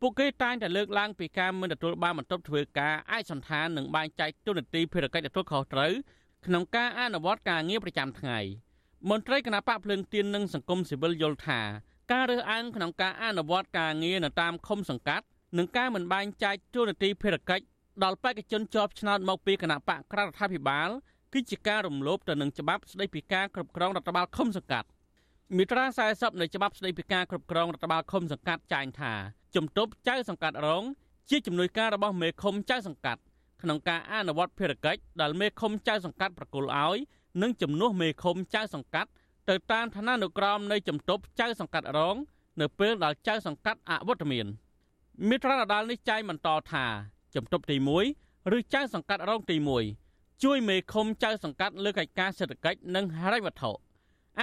ពួកគេតែងតែលើកឡើងពីការមិនទទួលបានបន្ទប់ធ្វើការឯកសន្តាននិងបែងចែកទូនាទីភារកិច្ចទទួលខុសត្រូវក្នុងការអនុវត្តការងារប្រចាំថ្ងៃមន្ត្រីគណៈបកភ្លើងទៀននិងសង្គមស៊ីវិលយល់ថាការរើសអើងក្នុងការអនុវត្តការងារនៅតាមឃុំសង្កាត់និងការមិនបែងចែកទូនាទីភារកិច្ចដល់បេក្ខជនជាប់ឆ្នោតមកពីគណៈបកក្រៅរដ្ឋាភិបាលគឺជាការរំលោភទៅនឹងច្បាប់ស្តីពីការគ្រប់គ្រងរដ្ឋបាលឃុំសង្កាត់ មាត្រា40នៃច្បាប់ស្តីពីការគ្រប់គ្រងរដ្ឋបាលឃុំសង្កាត់ចែងថាជំទប់ចៅសង្កាត់រង ជាជំនួយការរបស់មេឃុំចៅសង្កាត់ក្នុងការអនុវត្តភារកិច្ចដែលមេឃុំចៅសង្កាត់ប្រគល់ឲ្យនិងជំនួសមេឃុំចៅសង្កាត់ទៅតាមឋានានុក្រមនៃជំទប់ចៅសង្កាត់រង នៅពេលដែលចៅសង្កាត់អវត្តមានមិត្រាដដាលនេះចែងបន្តថាជំទប់ទី1ឬចៅសង្កាត់រងទី1ជួយមេឃុំចៅសង្កាត់លើកិច្ចការសេដ្ឋកិច្ចនិងហិរញ្ញវត្ថុ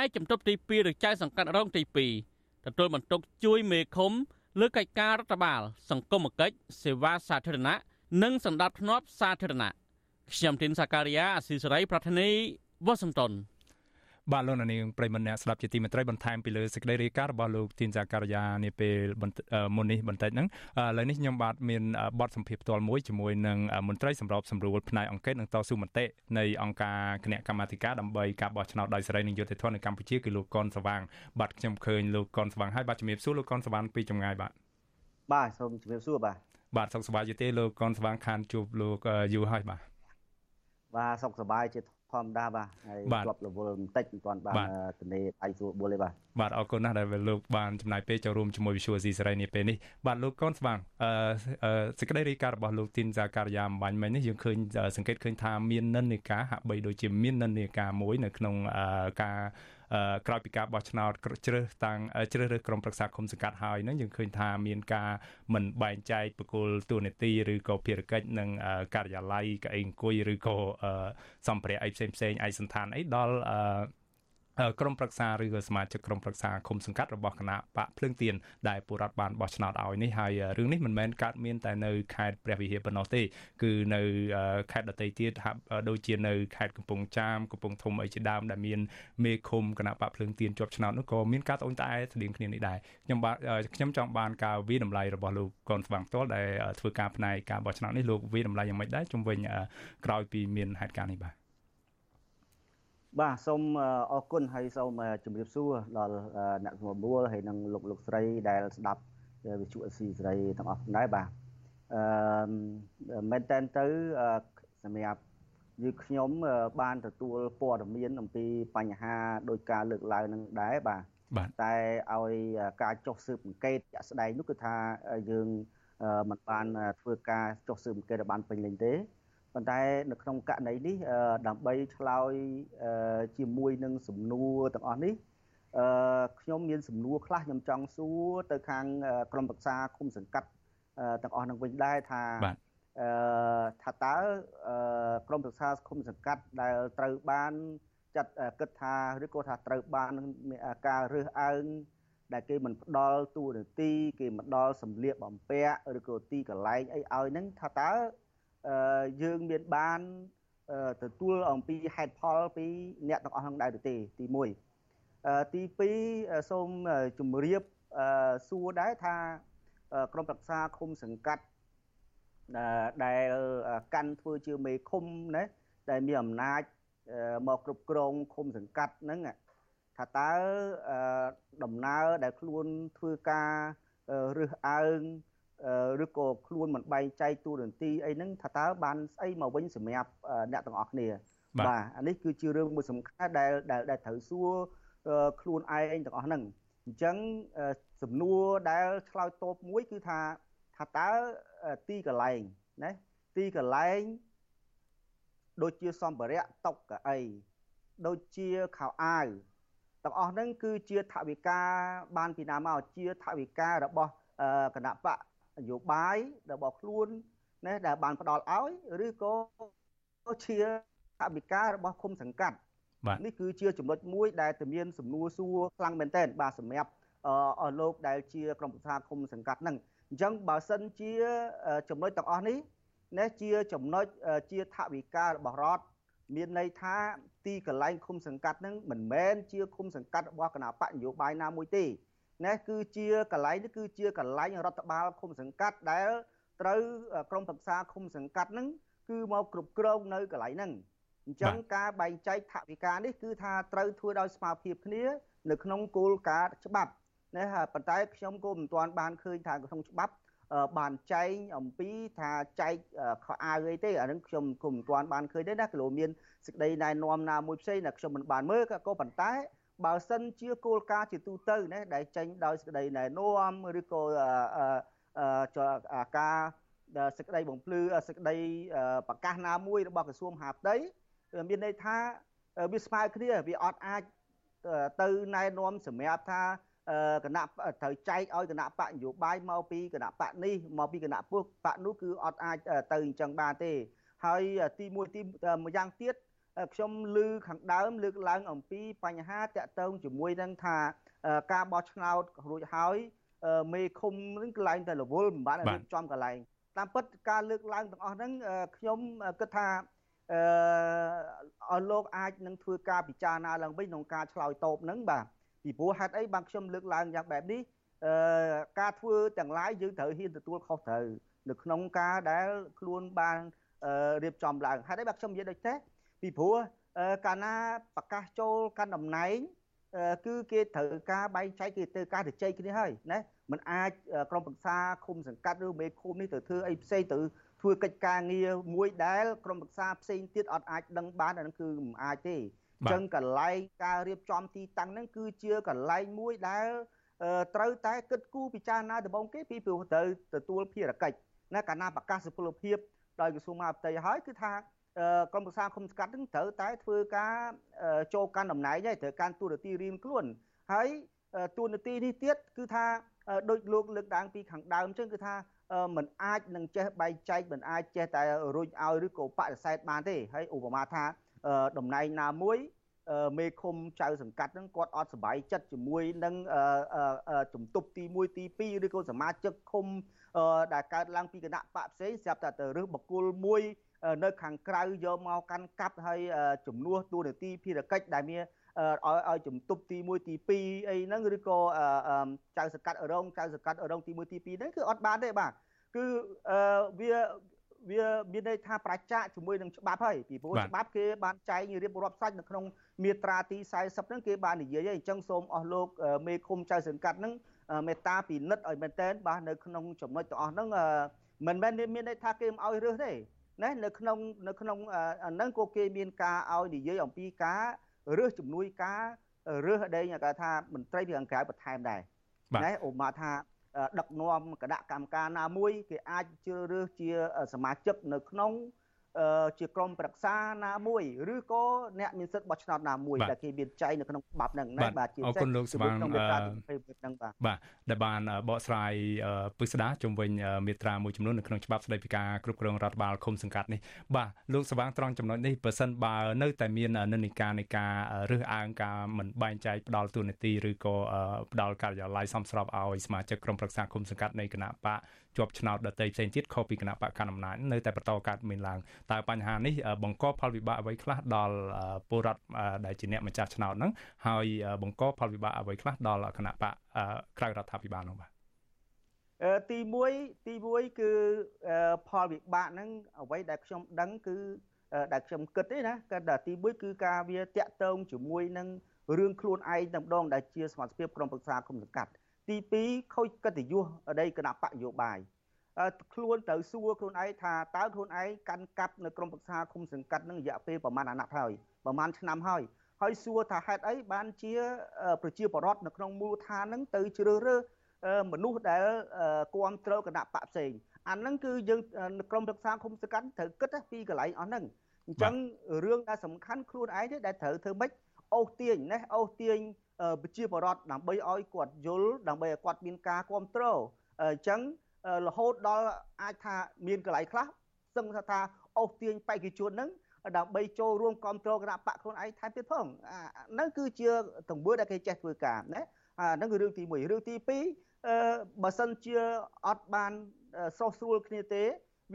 ឯជំទប់ទី2ឬចៅសង្កាត់រងទី2ទទួលបន្ទុកជួយមេឃុំលើកិច្ចការរដ្ឋបាល សង្គមគិច្ចសេវាសាធារណៈនិងសម្ដាប់ធ្នាប់សាធារណៈខ្ញុំទីនសាការីយ៉ាអស៊ីសេរីប្រធានីវ៉ាស៊ីនតោន បាទលោកនាងប្រិមម្នាក់ស្ដាប់ជាទីមេត្រីបន្ថែមពីលើសេចក្តីរាយការណ៍របស់លោកទីនសាការីយ៉ានាពេលមុននេះបន្តិចហ្នឹងឥឡូវនេះខ្ញុំបាទមានបទសម្ភាសផ្ទាល់មួយជាមួយនឹងមន្ត្រីសម្របសម្រួលផ្នែកអង្គការនឹងតស៊ូមតិនៃអង្គការគណៈកម្មាធិការដើម្បីការបោះឆ្នោតដោយសេរីនិងយុត្តិធម៌នៅកម្ពុជាគឺលោកកនសវាងបាទខ្ញុំឃើញលោកកនសវាងហើយបាទជំរាបសួរលោកកនសវាងពីចម្ងាយបាទបាទសូមជំរាបសួរបាទបាទសុខសប្បាយទេលោកកនសវាងខានជួបលោកយូរហើយបាទបាទសុខសប្បាយជាធ ម្មតាបាទហើយជាប់រវល់បន្តិចមិនទាន់បានទនេដៃសួរបុលទេបាទបាទអរគុណណាស់ដែលលោកបានចំណាយពេលចូលរួមជាមួយវិសុវស៊ីសេរីនេះពេលនេះបាទលោកកនស្វាងអឺសេចក្តីរាយការណ៍របស់លោកទីនសាការីយ៉ាអំបញ្ញមិញនេះយើងឃើញសង្កេតឃើញថាមាននិន្នាការហាក់បីដូចជាមាននិន្នាការមួយនៅក្នុងការ ក្រោយពីការបោះឆ្នោតជ្រើសតាំងជ្រើសរើសក្រុមប្រឹក្សាគុំសង្កាត់ហើយហ្នឹងយើងឃើញថាមានការមិនបែងចែកបកគលទូនាទីឬក៏ភារកិច្ចនឹងការិយាល័យកៅអីអង្គុយឬក៏សម្ភារៈអីផ្សេងផ្សេងឯកសន្តានអីដល់ ក្រុមប្រឹក្សាឬក៏សមាជិកក្រុមប្រឹក្សាឃុំសង្កាត់របស់គណៈបកភ្លើងទៀនដែលពលរដ្ឋបានបោះឆ្នោតឲ្យនេះហើយរឿងនេះមិនមែនកើតមានតែនៅខេត្តព្រះវិហារប៉ុណ្ណោះទេគឺនៅខេត្តដទៃទៀតហាក់ដូចជានៅខេត្តកំពង់ចាមកំពង់ធំអីជាដើមដែលមានមេឃុំគណៈបកភ្លើងទៀនជាប់ឆ្នោតនោះក៏មានការត្អូញត្អែស្តៀងគ្នានេះដែរខ្ញុំបាទខ្ញុំចង់បានការវិតម្លៃរបស់លោកកនស្វាងផ្ទាល់ដែលធ្វើការផ្នែកការបោះឆ្នោតនេះលោកវិតម្លៃយ៉ាងម៉េចដែរជំវិញក្រោយពីមានហេតុការណ៍នេះបាទ បាទសូមអរគុណហើយសូមជម្រាបសួរដល់អ្នកស្មមូលហើយនិងលោកលោកស្រីដែលស្ដាប់វិទ្យុអស៊ីសេរីទាំងអស់ដែរបាទអឺមែនតើទៅសម្រាប់យើងខ្ញុំបានទទួលព័ត៌មានអំពីបញ្ហាដោយការលើកឡើងនឹងដែរបាទតែឲ្យការចុះស៊ើបអង្កេតជាក់ស្ដែងនោះគឺថាយើងមិនបានធ្វើការចុះស៊ើបអង្កេតឲ្យបានពេញលេញទេ ប៉ុន្តែនៅក្នុងករណីនេះដើម្បីឆ្លើយជាមួយនឹងសំណួរទាំងអស់នេះអឺខ្ញុំមានសំណួរខ្លះខ្ញុំចង់សួរទៅខាងក្រុមប្រឹក្សាគុំសង្កាត់ទាំងអស់នឹងវិញដែរថាអឺថាតើក្រុមប្រឹក្សាគុំសង្កាត់ដែលត្រូវបានចាត់គិតថាឬក៏ថាត្រូវបានការរើសអើងដែលគេមិនផ្ដល់ទូនាទីគេមិនដល់សម្លៀកបំពាក់ឬក៏ទីកន្លែងអីឲ្យហ្នឹងថាតើ យើងមានបានទទួលអំពីហេតុផលពីអ្នកទាំងអស់ហ្នឹងដែរទេទី1ទី2សូមជម្រាបសួរដែរថាក្រុមប្រឹក្សាឃុំសង្កាត់ដែលកាន់ធ្វើជាមេឃុំណាដែលមានអំណាចមកគ្រប់គ្រងឃុំសង្កាត់ហ្នឹងថាតើដំណើរដែលខ្លួនធ្វើការរើសអើង ឬក៏ខ្លួនមិនបែងចែកទូរនទីអីហ្នឹងថាតើបានស្អីមកវិញសម្រាប់អ្នកទាំងអស់គ្នាបាទអានេះគឺជារឿងមួយសំខាន់ដែលដែលត្រូវសួរខ្លួនឯងទាំងអស់ហ្នឹងអញ្ចឹងសំណួរដែលឆ្លើយតបមួយគឺថាថាតើទីកន្លែងណាទីកន្លែងដូចជាសម្ភារៈតុកកៅអីដូចជាខោអាវទាំងអស់ហ្នឹងគឺជាថវិកាបានពីណាមកជាថវិការបស់គណៈបកន យោបាយរបស់ខ្លួនណាដែលបានផ្ដល់ឲ្យឬក៏ជាថវិការបស់គុំសង្កាត់នេះគឺជាចំណុចមួយដែលតែមានសំណួរសួរខ្លាំងមែនទែនបាទសម្រាប់អស់លោកដែលជាក្រុមប្រឹក្សាគុំសង្កាត់ហ្នឹងអញ្ចឹងបើសិនជាចំណុចទាំងអស់នេះណាជាចំណុចជាថវិការបស់រដ្ឋមានន័យថាទីកន្លែងឃុំសង្កាត់ហ្នឹងមិនមែនជាឃុំសង្កាត់របស់គណៈបកនយោបាយណាមួយទេ ណាគឺជាកន្លែងនេះគឺជាកន្លែងរដ្ឋបាលឃុំសង្កាត់ដែលត្រូវក្រមប្រឹក្សាឃុំសង្កាត់ហ្នឹងគឺមកគ្រប់គ្រងនៅកន្លែងហ្នឹងអញ្ចឹងការបែងចែកថវិកានេះគឺថាត្រូវធ្វើដោយស្មារតីគ្នា នៅក្នុងគោលការណ៍ច្បាប់ណាប៉ុន្តែខ្ញុំក៏មិនទាន់បានឃើញថាក្នុងច្បាប់បានចែងអំពីថាចែកខោអាវអីទេអានឹងខ្ញុំក៏មិនទាន់បានឃើញទេណាគីឡូមានសេចក្តីណែនាំណាមួយផ្សេងដែលខ្ញុំមិនបានមើលក៏ប៉ុន្តែ បើសិនជាគោលការណ៍ជាទូទៅណាដែលចេញដោយសេចក្តីណែនាំឬក៏ការសេចក្តីបំភ្លឺសេចក្តីប្រកាសណាមួយរបស់ក្រសួងមហាផ្ទៃមានន័យថាវាស្មើគ្នាវាអត់អាចទៅណែនាំសម្រាប់ថាគណៈត្រូវចែកឲ្យគណៈបកនយោបាយមកពីគណៈបកនេះមកពីគណៈពុះបកនោះគឺអត់អាចទៅអញ្ចឹងបានទេ ហើយទី1ទីមួយយ៉ាងទៀត ខ្ញុំឮខាងដើមលើកឡើងអំពីបញ្ហាតាក់ទងជាមួយនឹងថាការបោះឆ្នោតរួចហើយមេឃុំនឹងកន្លែងតែរវល់មិនបានរៀបចំកន្លែងតាមពិតការលើកឡើងទាំងអស់ហ្នឹងខ្ញុំគិតថាអឲ្យលោកអាចនឹងធ្វើការពិចារណាឡើងវិញក្នុងការឆ្លើយតបហ្នឹងបាទពីព្រោះហេតុអីបានខ្ញុំលើកឡើងយ៉ាងបែបនេះអឺការធ្វើទាំងឡាយយើងត្រូវហ៊ានទទួលខុសត្រូវនៅក្នុងការដែលខ្លួនបានរៀបចំឡើងហេតុអីបាទខ្ញុំនិយាយដូចទេ ពីព្រោះកាលណាប្រកាសចូលកាន់តំណែងគឺគេត្រូវការបែងចែកគេទៅការទៅជ័យគ្នាហើយណាมันអាចក្រុមប្រឹក្សាឃុំសង្កាត់ឬមេឃុំនេះទៅធ្វើអីផ្សេងទៅធ្វើកិច្ចការងារមួយដែលក្រុមប្រឹក្សាផ្សេងទៀតអត់អាចដឹងបានអានឹងគឺមិនអាចទេអញ្ចឹងកន្លែងការរៀបចំទីតាំងហ្នឹងគឺជាកន្លែងមួយដែលត្រូវតែគិតគូរពិចារណាដំបូងគេពីព្រោះត្រូវទទួលភារកិច្ចណាកាលណាប្រកាសសុពលភាពដោយក្រសួងមហាផ្ទៃហើយគឺថា ក្រុមប្រឹក្សាគុំស្កាត់នឹងត្រូវតែធ្វើការចូលកាន់តំណែងហើយត្រូវការទូរនទីរៀងខ្លួនហើយទូរនទីនេះទៀតគឺថាដូចលោកលើកឡើងពីខាងដើមអញ្ចឹងគឺថាมันអាចនឹងចេះបែងចែកมันអាចចេះតែរុញឲ្យឬក៏បដិសេធបានទេហើយឧបមាថាតំណែងណាមួយមេឃុំចៅសង្កាត់ហ្នឹងគាត់អត់សប្បាយចិត្តជាមួយនឹងជំទប់ទី1ទី2ឬក៏សមាជិកឃុំដែលកើតឡើងពីគណៈបកផ្សេងស្រាប់តែទៅរើសបកគលមួយ នៅខាងក្រៅយកមកកាន់កាប់ហើយជំនួសទូនាទីភារកិច្ចដែលមានឲ្យឲ្យជំទប់ទី1ទី2អីហ្នឹងឬក៏ចៅសកាត់រងចៅសកាត់រងទី1ទី2ហ្នឹងគឺអត់បានទេបាទគឺវាវាមានន័យថាប្រជាជាមួយនឹងច្បាប់ហើយពីព្រោះច្បាប់គេបានចែងរៀបរាប់សាច់នៅក្នុងមាត្រាទី40ហ្នឹងគេបាននិយាយហើយអញ្ចឹងសូមអស់លោកមេឃុំចៅសង្កាត់ហ្នឹងមេត្តាពិនិត្យឲ្យមែនតែនបាទនៅក្នុងចំណុចទាំងអស់ហ្នឹងមិនមែនមានន័យថាគេមិនឲ្យរើសទេ ណានៅក្នុងនៅក្នុងហ្នឹងក៏គេមានការឲ្យនិយាយអំពីការរើសជំនួយការរើសអីគេថាមន្ត្រីពីអង្គការបន្ថែមដែរណាអូម៉ាថាដឹកនាំគណៈកម្មការណាមួយគេអាចជ្រើសរើសជាសមាជិកនៅក្នុង ជាក្រុមប្រឹក្សាណាមួយឬក៏អ្នកមានសិទ្ធិបោះឆ្នោតណាមួយដែលគេមានចែងនៅក្នុងច្បាប់ហ្នឹងណាបាទជាអរគុណលោកស្វាងហ្នឹងបាទបាទដែលបានបកស្រាយពិស្ដាជំវិញមេត្រាមួយចំនួននៅក្នុងច្បាប់ស្តីពីការគ្រប់គ្រងរដ្ឋបាលឃុំសង្កាត់នេះបាទលោកស្វាងត្រង់ចំណុចនេះបើសិនបើនៅតែមាននិន្នាការនៃការរើសអើងការមិនបែងចែកផ្ដាល់ទូនាទីឬក៏ផ្ដាល់ការិយាល័យសំស្របឲ្យសមាជិកក្រុមប្រឹក្សាឃុំសង្កាត់នៃគណៈបក ជាប់ឆ្នោតដតីផ្សេងទៀតខុសពីគណៈបកកណ្ដាលអំណាចនៅតែបន្តកើតមានឡើងតើបញ្ហានេះបង្កផលវិបាកអ្វីខ្លះដល់ពលរដ្ឋដែលជាអ្នកម្ចាស់ឆ្នោតហ្នឹងហើយបង្កផលវិបាកអ្វីខ្លះដល់គណៈបកក្រៅរដ្ឋាភិបាលនោះបាទទី1ទី1គឺផលវិបាកហ្នឹងអ្វីដែលខ្ញុំដឹងគឺដែលខ្ញុំគិតទេណាក៏ទី1គឺការវាតាក់ទងជាមួយនឹងរឿងខ្លួនឯងតែម្ដងដែលជាសមាជិកក្រុមប្រឹក្សាគុំសង្កាត់ ទី2ខូចកិត្តិយសនៃគណៈបកនយោបាយខ្លួនត្រូវសួរខ្លួនឯងថាតើខ្លួនឯងកាន់កាប់នៅក្រមប្រឹក្សាគុំសង្កាត់នឹងរយៈពេលប្រមាណអាណត្តិហើយប្រមាណឆ្នាំហើយហើយសួរថាហេតុអីបានជាប្រជាពលរដ្ឋនៅក្នុងមូលដ្ឋានហ្នឹងទៅជ្រើសរើសមនុស្សដែលគ្រប់គ្រងគណៈបកផ្សេងអាហ្នឹងគឺយើងក្រមប្រឹក្សាគុំសង្កាត់ត្រូវគិតពីកន្លែងអស់ហ្នឹងអញ្ចឹងរឿងដែលសំខាន់ខ្លួនឯងទេដែលត្រូវធ្វើម៉េចអូសទាញណាអូសទាញ ប្រជាពលរដ្ឋដើម្បីឲ្យគាត់យល់ដើម្បីឲ្យគាត់មានការគ្រប់គ្រងអញ្ចឹងរហូតដល់អាចថាមានកន្លែងខ្លះសឹងថាអូសទាញបេក្ខជនហ្នឹងដើម្បីចូលរួមគ្រប់គ្រងគណៈបកខ្លួនឯងថែមទៀតផងហ្នឹងគឺជាទង្វើដែលគេចេះធ្វើការណាអាហ្នឹងគឺរឿងទី1រឿងទី2អឺបើសិនជាអត់បានស្រុះស្រួលគ្នាទេ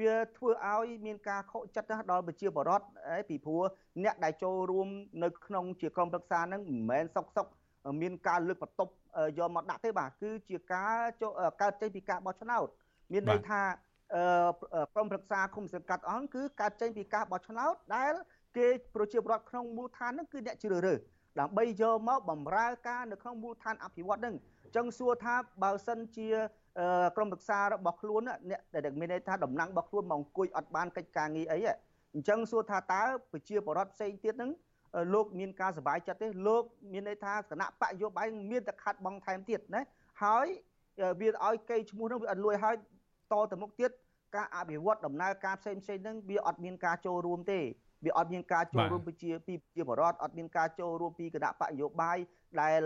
វាធ្វើឲ្យមានការខកចិត្តដល់ប្រជាពលរដ្ឋពីព្រោះអ្នកដែលចូលរួមនៅក្នុងជាក្រុមប្រឹក្សាហ្នឹងមិនមែនសុកសុក មានការលើកបន្ទប់យកមកដាក់ទេបាទគឺជាការកើតចេញពីការបោះឆ្នោតមានន័យថាក្រុមប្រឹក្សាគុំសង្កាត់អង្គគឺកើតចេញពីការបោះឆ្នោតដែលគេប្រជាពលរដ្ឋក្នុងមូលដ្ឋានហ្នឹងគឺអ្នកជ្រើសរើសដើម្បីយកមកបំរើការនៅក្នុងមូលដ្ឋានអភិវឌ្ឍហ្នឹងអញ្ចឹងសួរថាបើសិនជាក្រុមប្រឹក្សារបស់ខ្លួនអ្នកដែលមានន័យថាតំណែងរបស់ខ្លួនមកអង្គុយអត់បានកិច្ចការងារអីអញ្ចឹងសួរថាតើប្រជាពលរដ្ឋផ្សេងទៀតហ្នឹង លោកមានការសុបាយចិត្តទេលោកមានន័យថាគណៈបកយោបាយមានតែខាត់បងថែមទៀតណាហើយវាឲ្យកេរឈ្មោះនឹងវាអត់លួយហើយតទៅមុខទៀតការអភិវឌ្ឍដំណើរការផ្សេងផ្សេងហ្នឹងវាអត់មានការចូលរួមទេវាអត់មានការចូលរួមប្រជាពីប្រជាបរតអត់មានការចូលរួមពីគណៈបកយោបាយដែល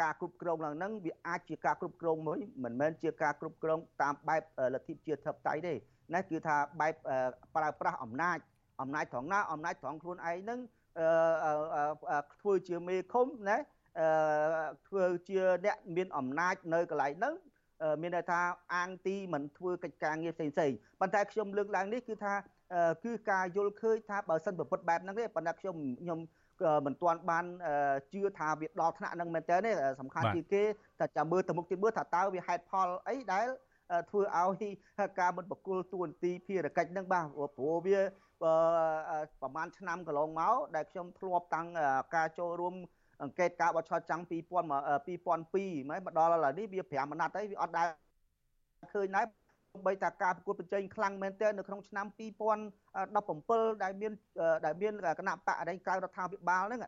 ការគ្រប់គ្រងឡើងហ្នឹងវាអាចជាការគ្រប់គ្រងមួយមិនមែនជាការគ្រប់គ្រងតាមបែបលទ្ធិជាធិបតេយ្យទេណាគឺថាបែបប្រើប្រាស់អំណាចអំណាចត្រង់ណាអំណាចត្រង់ខ្លួនឯងហ្នឹង ធ្វើជាមេឃុំណាធ្វើជាអ្នកមានអំណាចនៅកន្លែងហ្នឹងមានន័យថាអាងទីមិនធ្វើកិច្ចការងារផ្សេងផ្សេងប៉ុន្តែខ្ញុំលើកឡើងនេះគឺថាគឺការយល់ឃើញថាបើសិនប្រពុតបែបហ្នឹងទេប៉ុន្តែខ្ញុំខ្ញុំមិនទាន់បានជឿថាវាដល់ថ្នាក់ហ្នឹងមែនតើទេសំខាន់ជាងគេតែចាំមើលទៅមុខទៀតមើលថាតើវាហេតុផលអីដែលធ្វើឲ្យការមិនបកគលទួនាទីភារកិច្ចហ្នឹងបាទព្រោះវា ប្រហែលឆ្នាំកន្លងមកដែលខ្ញុំធ្លាប់តាំងការចូលរួមអង្កេតការបោះឆ្នោតចាំង2000 2002មកដល់ឥឡូវនេះវា5អាណត្តិហើយវាអត់ដែលឃើញដែរបីតាការប្រកួតប្រជែងខ្លាំងមែនទែននៅក្នុងឆ្នាំ2017ដែលមានដែលមានគណៈបកអរិញក្រៅរដ្ឋាភិបាលហ្នឹង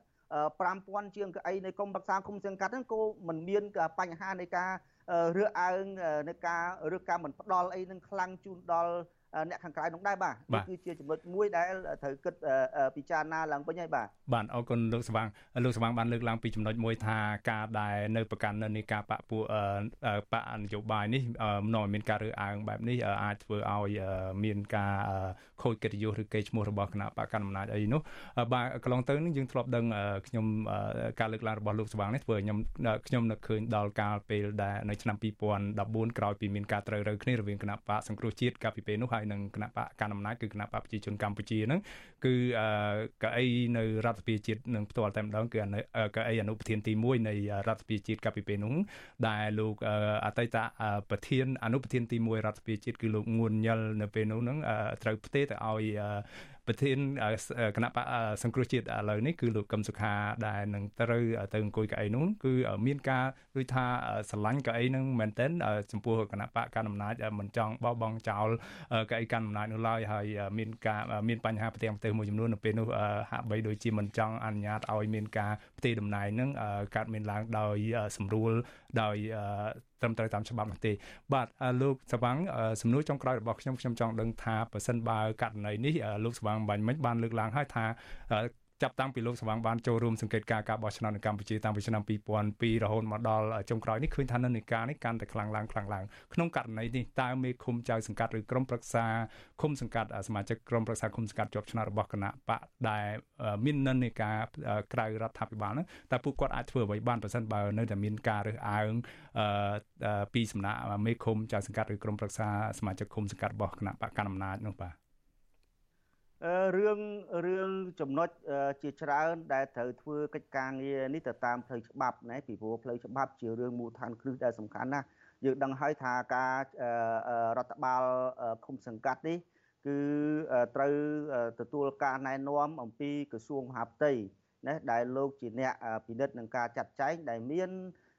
5000ជាងកៅអីនៃក្រមរក្សាគុំសង្កាត់ហ្នឹងក៏មិនមានបញ្ហានៃការរើសអើងនៃការឬការមិនផ្ដល់អីនឹងខ្លាំងជូនដល់ អ្នកខាងក្រៅនោះដែរបាទនេះគឺជាចំណុចមួយដែលត្រូវគិតពិចារណាឡើងវិញហើយបាទបាទអរគុណលោកស្វាងលោកស្វាងបានលើកឡើងពីចំណុចមួយថាការដែលនៅប្រកាន់នៅនៃការបកពួកបកនយោបាយនេះនាំឲ្យមានការរើសអើងបែបនេះអាចធ្វើឲ្យមានការខូចកិត្តិយសឬកេរ្តិ៍ឈ្មោះរបស់គណៈបកកណ្ដាលអំណាចអីនោះបាទកន្លងទៅនេះយើងធ្លាប់ដឹងខ្ញុំការលើកឡើងរបស់លោកស្វាងនេះធ្វើឲ្យខ្ញុំខ្ញុំនឹកឃើញដល់កាលពេលដែលនៅឆ្នាំ2014ក្រោយពីមានការត្រូវរើគ្នារវាងគណៈបកសង្គ្រោះជាតិកាលពីពេលនោះហើយនឹងគណៈបកកណ្ដាលអំណាចគឺគណៈបកប្រជាជនកម្ពុជាហ្នឹងគឺកៅអីនៅរដ្ឋសភាជាតិនឹងផ្ទាល់តែម្ដងគឺកៅអីអនុប្រធានទី1នៃរដ្ឋសភាជាតិកាលពីពេលនោះដែលលោកអតីតប្រធានអនុប្រធានទី1រដ្ឋសភាជាតិគឺលោកងួនញ៉ិលនៅពេលនោះហ្នឹងត្រូវផ្ទេរទៅឲ្យ ប្រធានគណៈបកសង្គ្រោះជាតិឥឡូវនេះគឺលោកកឹមសុខាដែលនឹងត្រូវទៅអង្គុយកៅអីនោះគឺមានការដូចថាស្រឡាញ់កៅអីនឹងមែនទែនចំពោះគណៈបកកណ្ដាលអំណាចមិនចង់បោះបង់ចោលកៅអីកណ្ដាលអំណាចនោះឡើយហើយមានការមានបញ្ហាប្រទាំងប្រទេសមួយចំនួននៅពេលនោះហាក់បីដូចជាមិនចង់អនុញ្ញាតឲ្យមានការផ្ទេរតំណែងនឹងកើតមានឡើងដោយសម្រួលដោយ ត្រឹមត្រូវតាមច្បាប់នោះទេបាទលោកសវាងសំណួរចុងក្រោយរបស់ខ្ញុំខ្ញុំចង់ដឹងថាប៉ះសិនបើករណីនេះលោកសវាងបាញ់មិញបានលើកឡើងហើយថា ចាប់តាំងពីលោកសវាងបានចូលរួមសង្កេតការការបោះឆ្នោតនៅកម្ពុជាតាំងពីឆ្នាំ2002រហូតមកដល់ចុងក្រោយនេះឃើញថានិន្នាការនេះកាន់តែខ្លាំងឡើងខ្លាំងឡើងក្នុងករណីនេះតើមេឃុំចៅសង្កាត់ឬក្រុមប្រឹក្សាឃុំសង្កាត់សមាជិកក្រុមប្រឹក្សាឃុំសង្កាត់ជាប់ឆ្នោតរបស់គណៈបកដែលមាននិន្នាការក្រៅរដ្ឋាភិបាលហ្នឹងតើពួកគាត់អាចធ្វើអ្វីបានប្រសិនបើនៅតែមានការរើសអើងពីសំណាក់មេឃុំចៅសង្កាត់ឬក្រុមប្រឹក្សាសមាជិកឃុំសង្កាត់របស់គណៈបកកណ្ដាលអំណាចនោះបាទ រឿងរឿងចំណុចជាច្រើនដែលត្រូវធ្វើកិច្ចការងារនេះទៅតាមផ្លូវច្បាប់ណាពីព្រោះផ្លូវច្បាប់ជារឿងមូលដ្ឋានគ្រឹះដែលសំខាន់ណាស់យើងដឹងហើយថាការរដ្ឋបាលឃុំសង្កាត់នេះគឺត្រូវទទួលការណែនាំអំពីក្រសួងមហាផ្ទៃណាដែលលោកជាអ្នកពិនិត្យនឹងការចាត់ចែងដែលមាន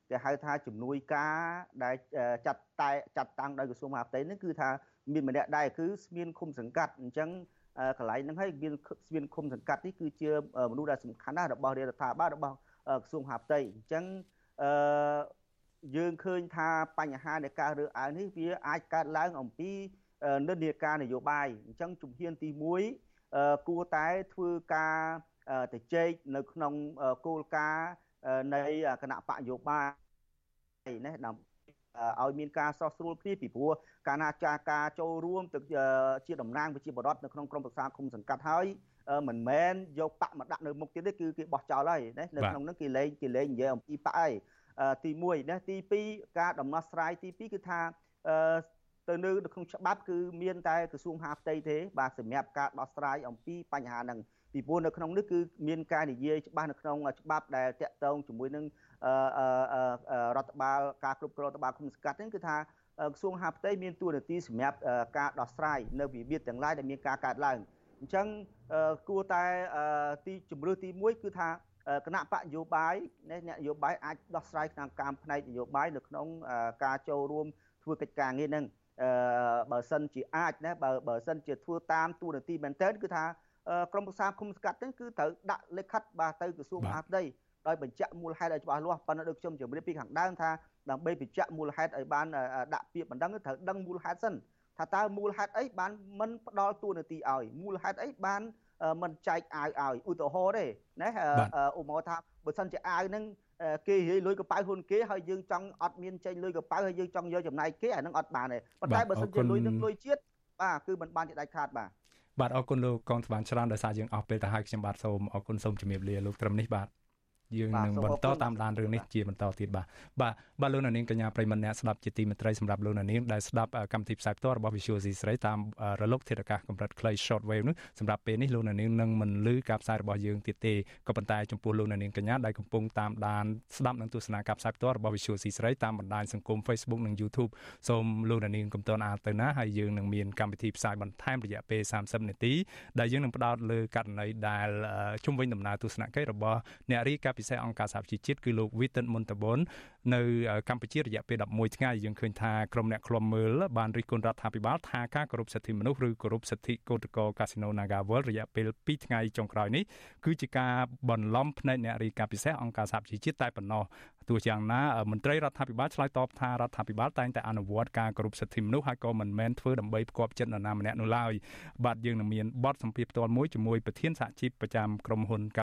គេហៅថាជំនួយការដែលចាត់តែចាត់តាំងដោយក្រសួងមហាផ្ទៃនេះគឺថាមានម្នាក់ដែរគឺស្មានឃុំសង្កាត់អញ្ចឹង កន្លែងហ្នឹងហើយមានស្មានឃុំសង្កាត់នេះគឺជាមនុស្សដែលសំខាន់ណាស់របស់រដ្ឋាភិបាលរបស់ក្រសួងមហាផ្ទៃអញ្ចឹងអឺយើងឃើញថាបញ្ហានៃការរើសអើងនេះវាអាចកើតឡើងអំពីនិន្នាការនយោបាយអញ្ចឹងជំហានទី1គួរតែធ្វើការទៅជែកនៅក្នុងគោលការណ៍នៃគណៈបកនយោបាយណាដើម្បី ឲ្យមានការស្រោះស្រួលគ្នាពីព្រោះកាលណាចាការចូលរួមទៅជាតំណាងប្រជាពលរដ្ឋនៅក្នុងក្រមប្រឹក្សាគុំសង្កាត់ហើយមិនមែនយកបាក់មកដាក់នៅមុខទៀតទេគឺគេបោះចោលហើយណានៅក្នុងហ្នឹងគេលេងគេលេងនិយាយអំពីបាក់ហើយទី1ណាទី2ការដំណោះស្រាយទី2គឺថាទៅនៅក្នុងច្បាប់គឺមានតែក្រសួងមហាផ្ទៃទេបាទសម្រាប់ការដោះស្រាយអំពីបញ្ហាហ្នឹងពីព្រោះនៅក្នុងនេះគឺមានការនិយាយច្បាស់នៅក្នុងច្បាប់ដែលតាក់ទងជាមួយនឹង រដ្ឋបាលការគ្រប់គ្រងរដ្ឋបាលគុំសង្កាត់ហ្នឹងគឺថាក្រសួងហាផ្ទៃមានទួនាទីសម្រាប់ការដោះស្រាយនៅវិវាទទាំងឡាយដែលមានការកើតឡើងអញ្ចឹងគួរតែទីជំរឿទី1គឺថាគណៈបកនយោបាយអ្នកនយោបាយអាចដោះស្រាយក្នុងការផ្នែកនយោបាយនៅក្នុងការចូលរួមធ្វើកិច្ចការងារហ្នឹងអឺបើសិនជាអាចណាបើបើសិនជាធ្វើតាមទូនាទីមែនតើគឺថាក្រមប្រឹក្សាគុំស្កាត់ហ្នឹងគឺត្រូវដាក់លិខិតបាទទៅក្រសួងមហាផ្ទៃ ដោយបញ្ជាក់មូលហេតុឲ្យច្បាស់លាស់ប៉ុន្តែដូចខ្ញុំជម្រាបពីខាងដើមថាដើម្បីបញ្ជាក់មូលហេតុឲ្យបានដាក់ពាក្យបណ្ដឹងត្រូវដឹងមូលហេតុសិនថាតើមូលហេតុអីបានមិនផ្ដល់ទួនាទីឲ្យមូលហេតុអីបានមិនចែកអាវឲ្យឧទាហរណ៍ទេណាឧបមាថាបើសិនជាអាវហ្នឹងគេរាយលុយកប៉ៅហ៊ុនគេហើយយើងចង់អត់មានចេញលុយកប៉ៅហើយយើងចង់យកចំណាយគេអាហ្នឹងអត់បានទេប៉ុន្តែបើសិនជាលុយនឹងលុយជាតិបាទគឺមិនបានជាដាច់ខាតបាទបាទអរគុណលោកកងត្បានច្រើនដោយសារយើងអស់ពេលទៅហើយខ្ញុំបាទសូមអរគុណសូមជម្រាបលាលោកត្រឹមនេះបាទ យើងនឹងបន្តតាមដានរឿងនេះជាបន្តទៀតបាទបាទបាទលោកនាងកញ្ញាប្រិមម្នាក់ស្ដាប់ជាទីមេត្រីសម្រាប់លោកនាងដែលស្ដាប់កម្មវិធីផ្សាយផ្ទាល់របស់ Visual C ស្រីតាមរលកធាតុអាកាសកម្រិតខ្លី short wave នោះសម្រាប់ពេលនេះលោកនាងនឹងមិនលឺការផ្សាយរបស់យើងទៀតទេក៏ប៉ុន្តែចំពោះលោកនាងកញ្ញាដែលកំពុងតាមដានស្ដាប់និងទស្សនាការផ្សាយផ្ទាល់របស់ Visual C ស្រីតាមបណ្ដាញសង្គម Facebook និង YouTube សូមលោកនាងកំតនអាលទៅណាហើយយើងនឹងមានកម្មវិធីផ្សាយបន្ថែមរយៈពេល30នាទីដែលយើងនឹងផ្ដោតលើករណីដែលជំវិញដំណើរទស្សនកិច្ចរបស់អ្នករាយការណ៍ពិសេសអង្គការសហជីវជាតិគឺលោក Witan Montabon នៅកម្ពុជារយៈពេល11ថ្ងៃយើងឃើញថាក្រុមអ្នកឃ្លាំមើលបានរិះគន់រដ្ឋាភិបាលថាការគោរពសិទ្ធិមនុស្សឬគោរពសិទ្ធិកោតក្រកាស៊ីណូ Naga World រយៈពេល2ថ្ងៃចុងក្រោយនេះគឺជាការបន្លំភ្នែកអ្នករាយការណ៍ពិសេសអង្គការសហជីវជាតិតែប៉ុណ្ណោះទោះយ៉ាងណាមន្ត្រីរដ្ឋាភិបាលឆ្លើយតបថារដ្ឋាភិបាលតែងតែអនុវត្តការគោរពសិទ្ធិមនុស្សហើយក៏មិនមែនធ្វើដើម្បីផ្គប់ចិត្តនរណាម្នាក់នោះឡើយបាទយើងនឹងមានបទសម្ភាសន៍ផ្ទាល់មួយជាមួយប្រធានសហជីពប្រចាំក្រុមហ៊ុន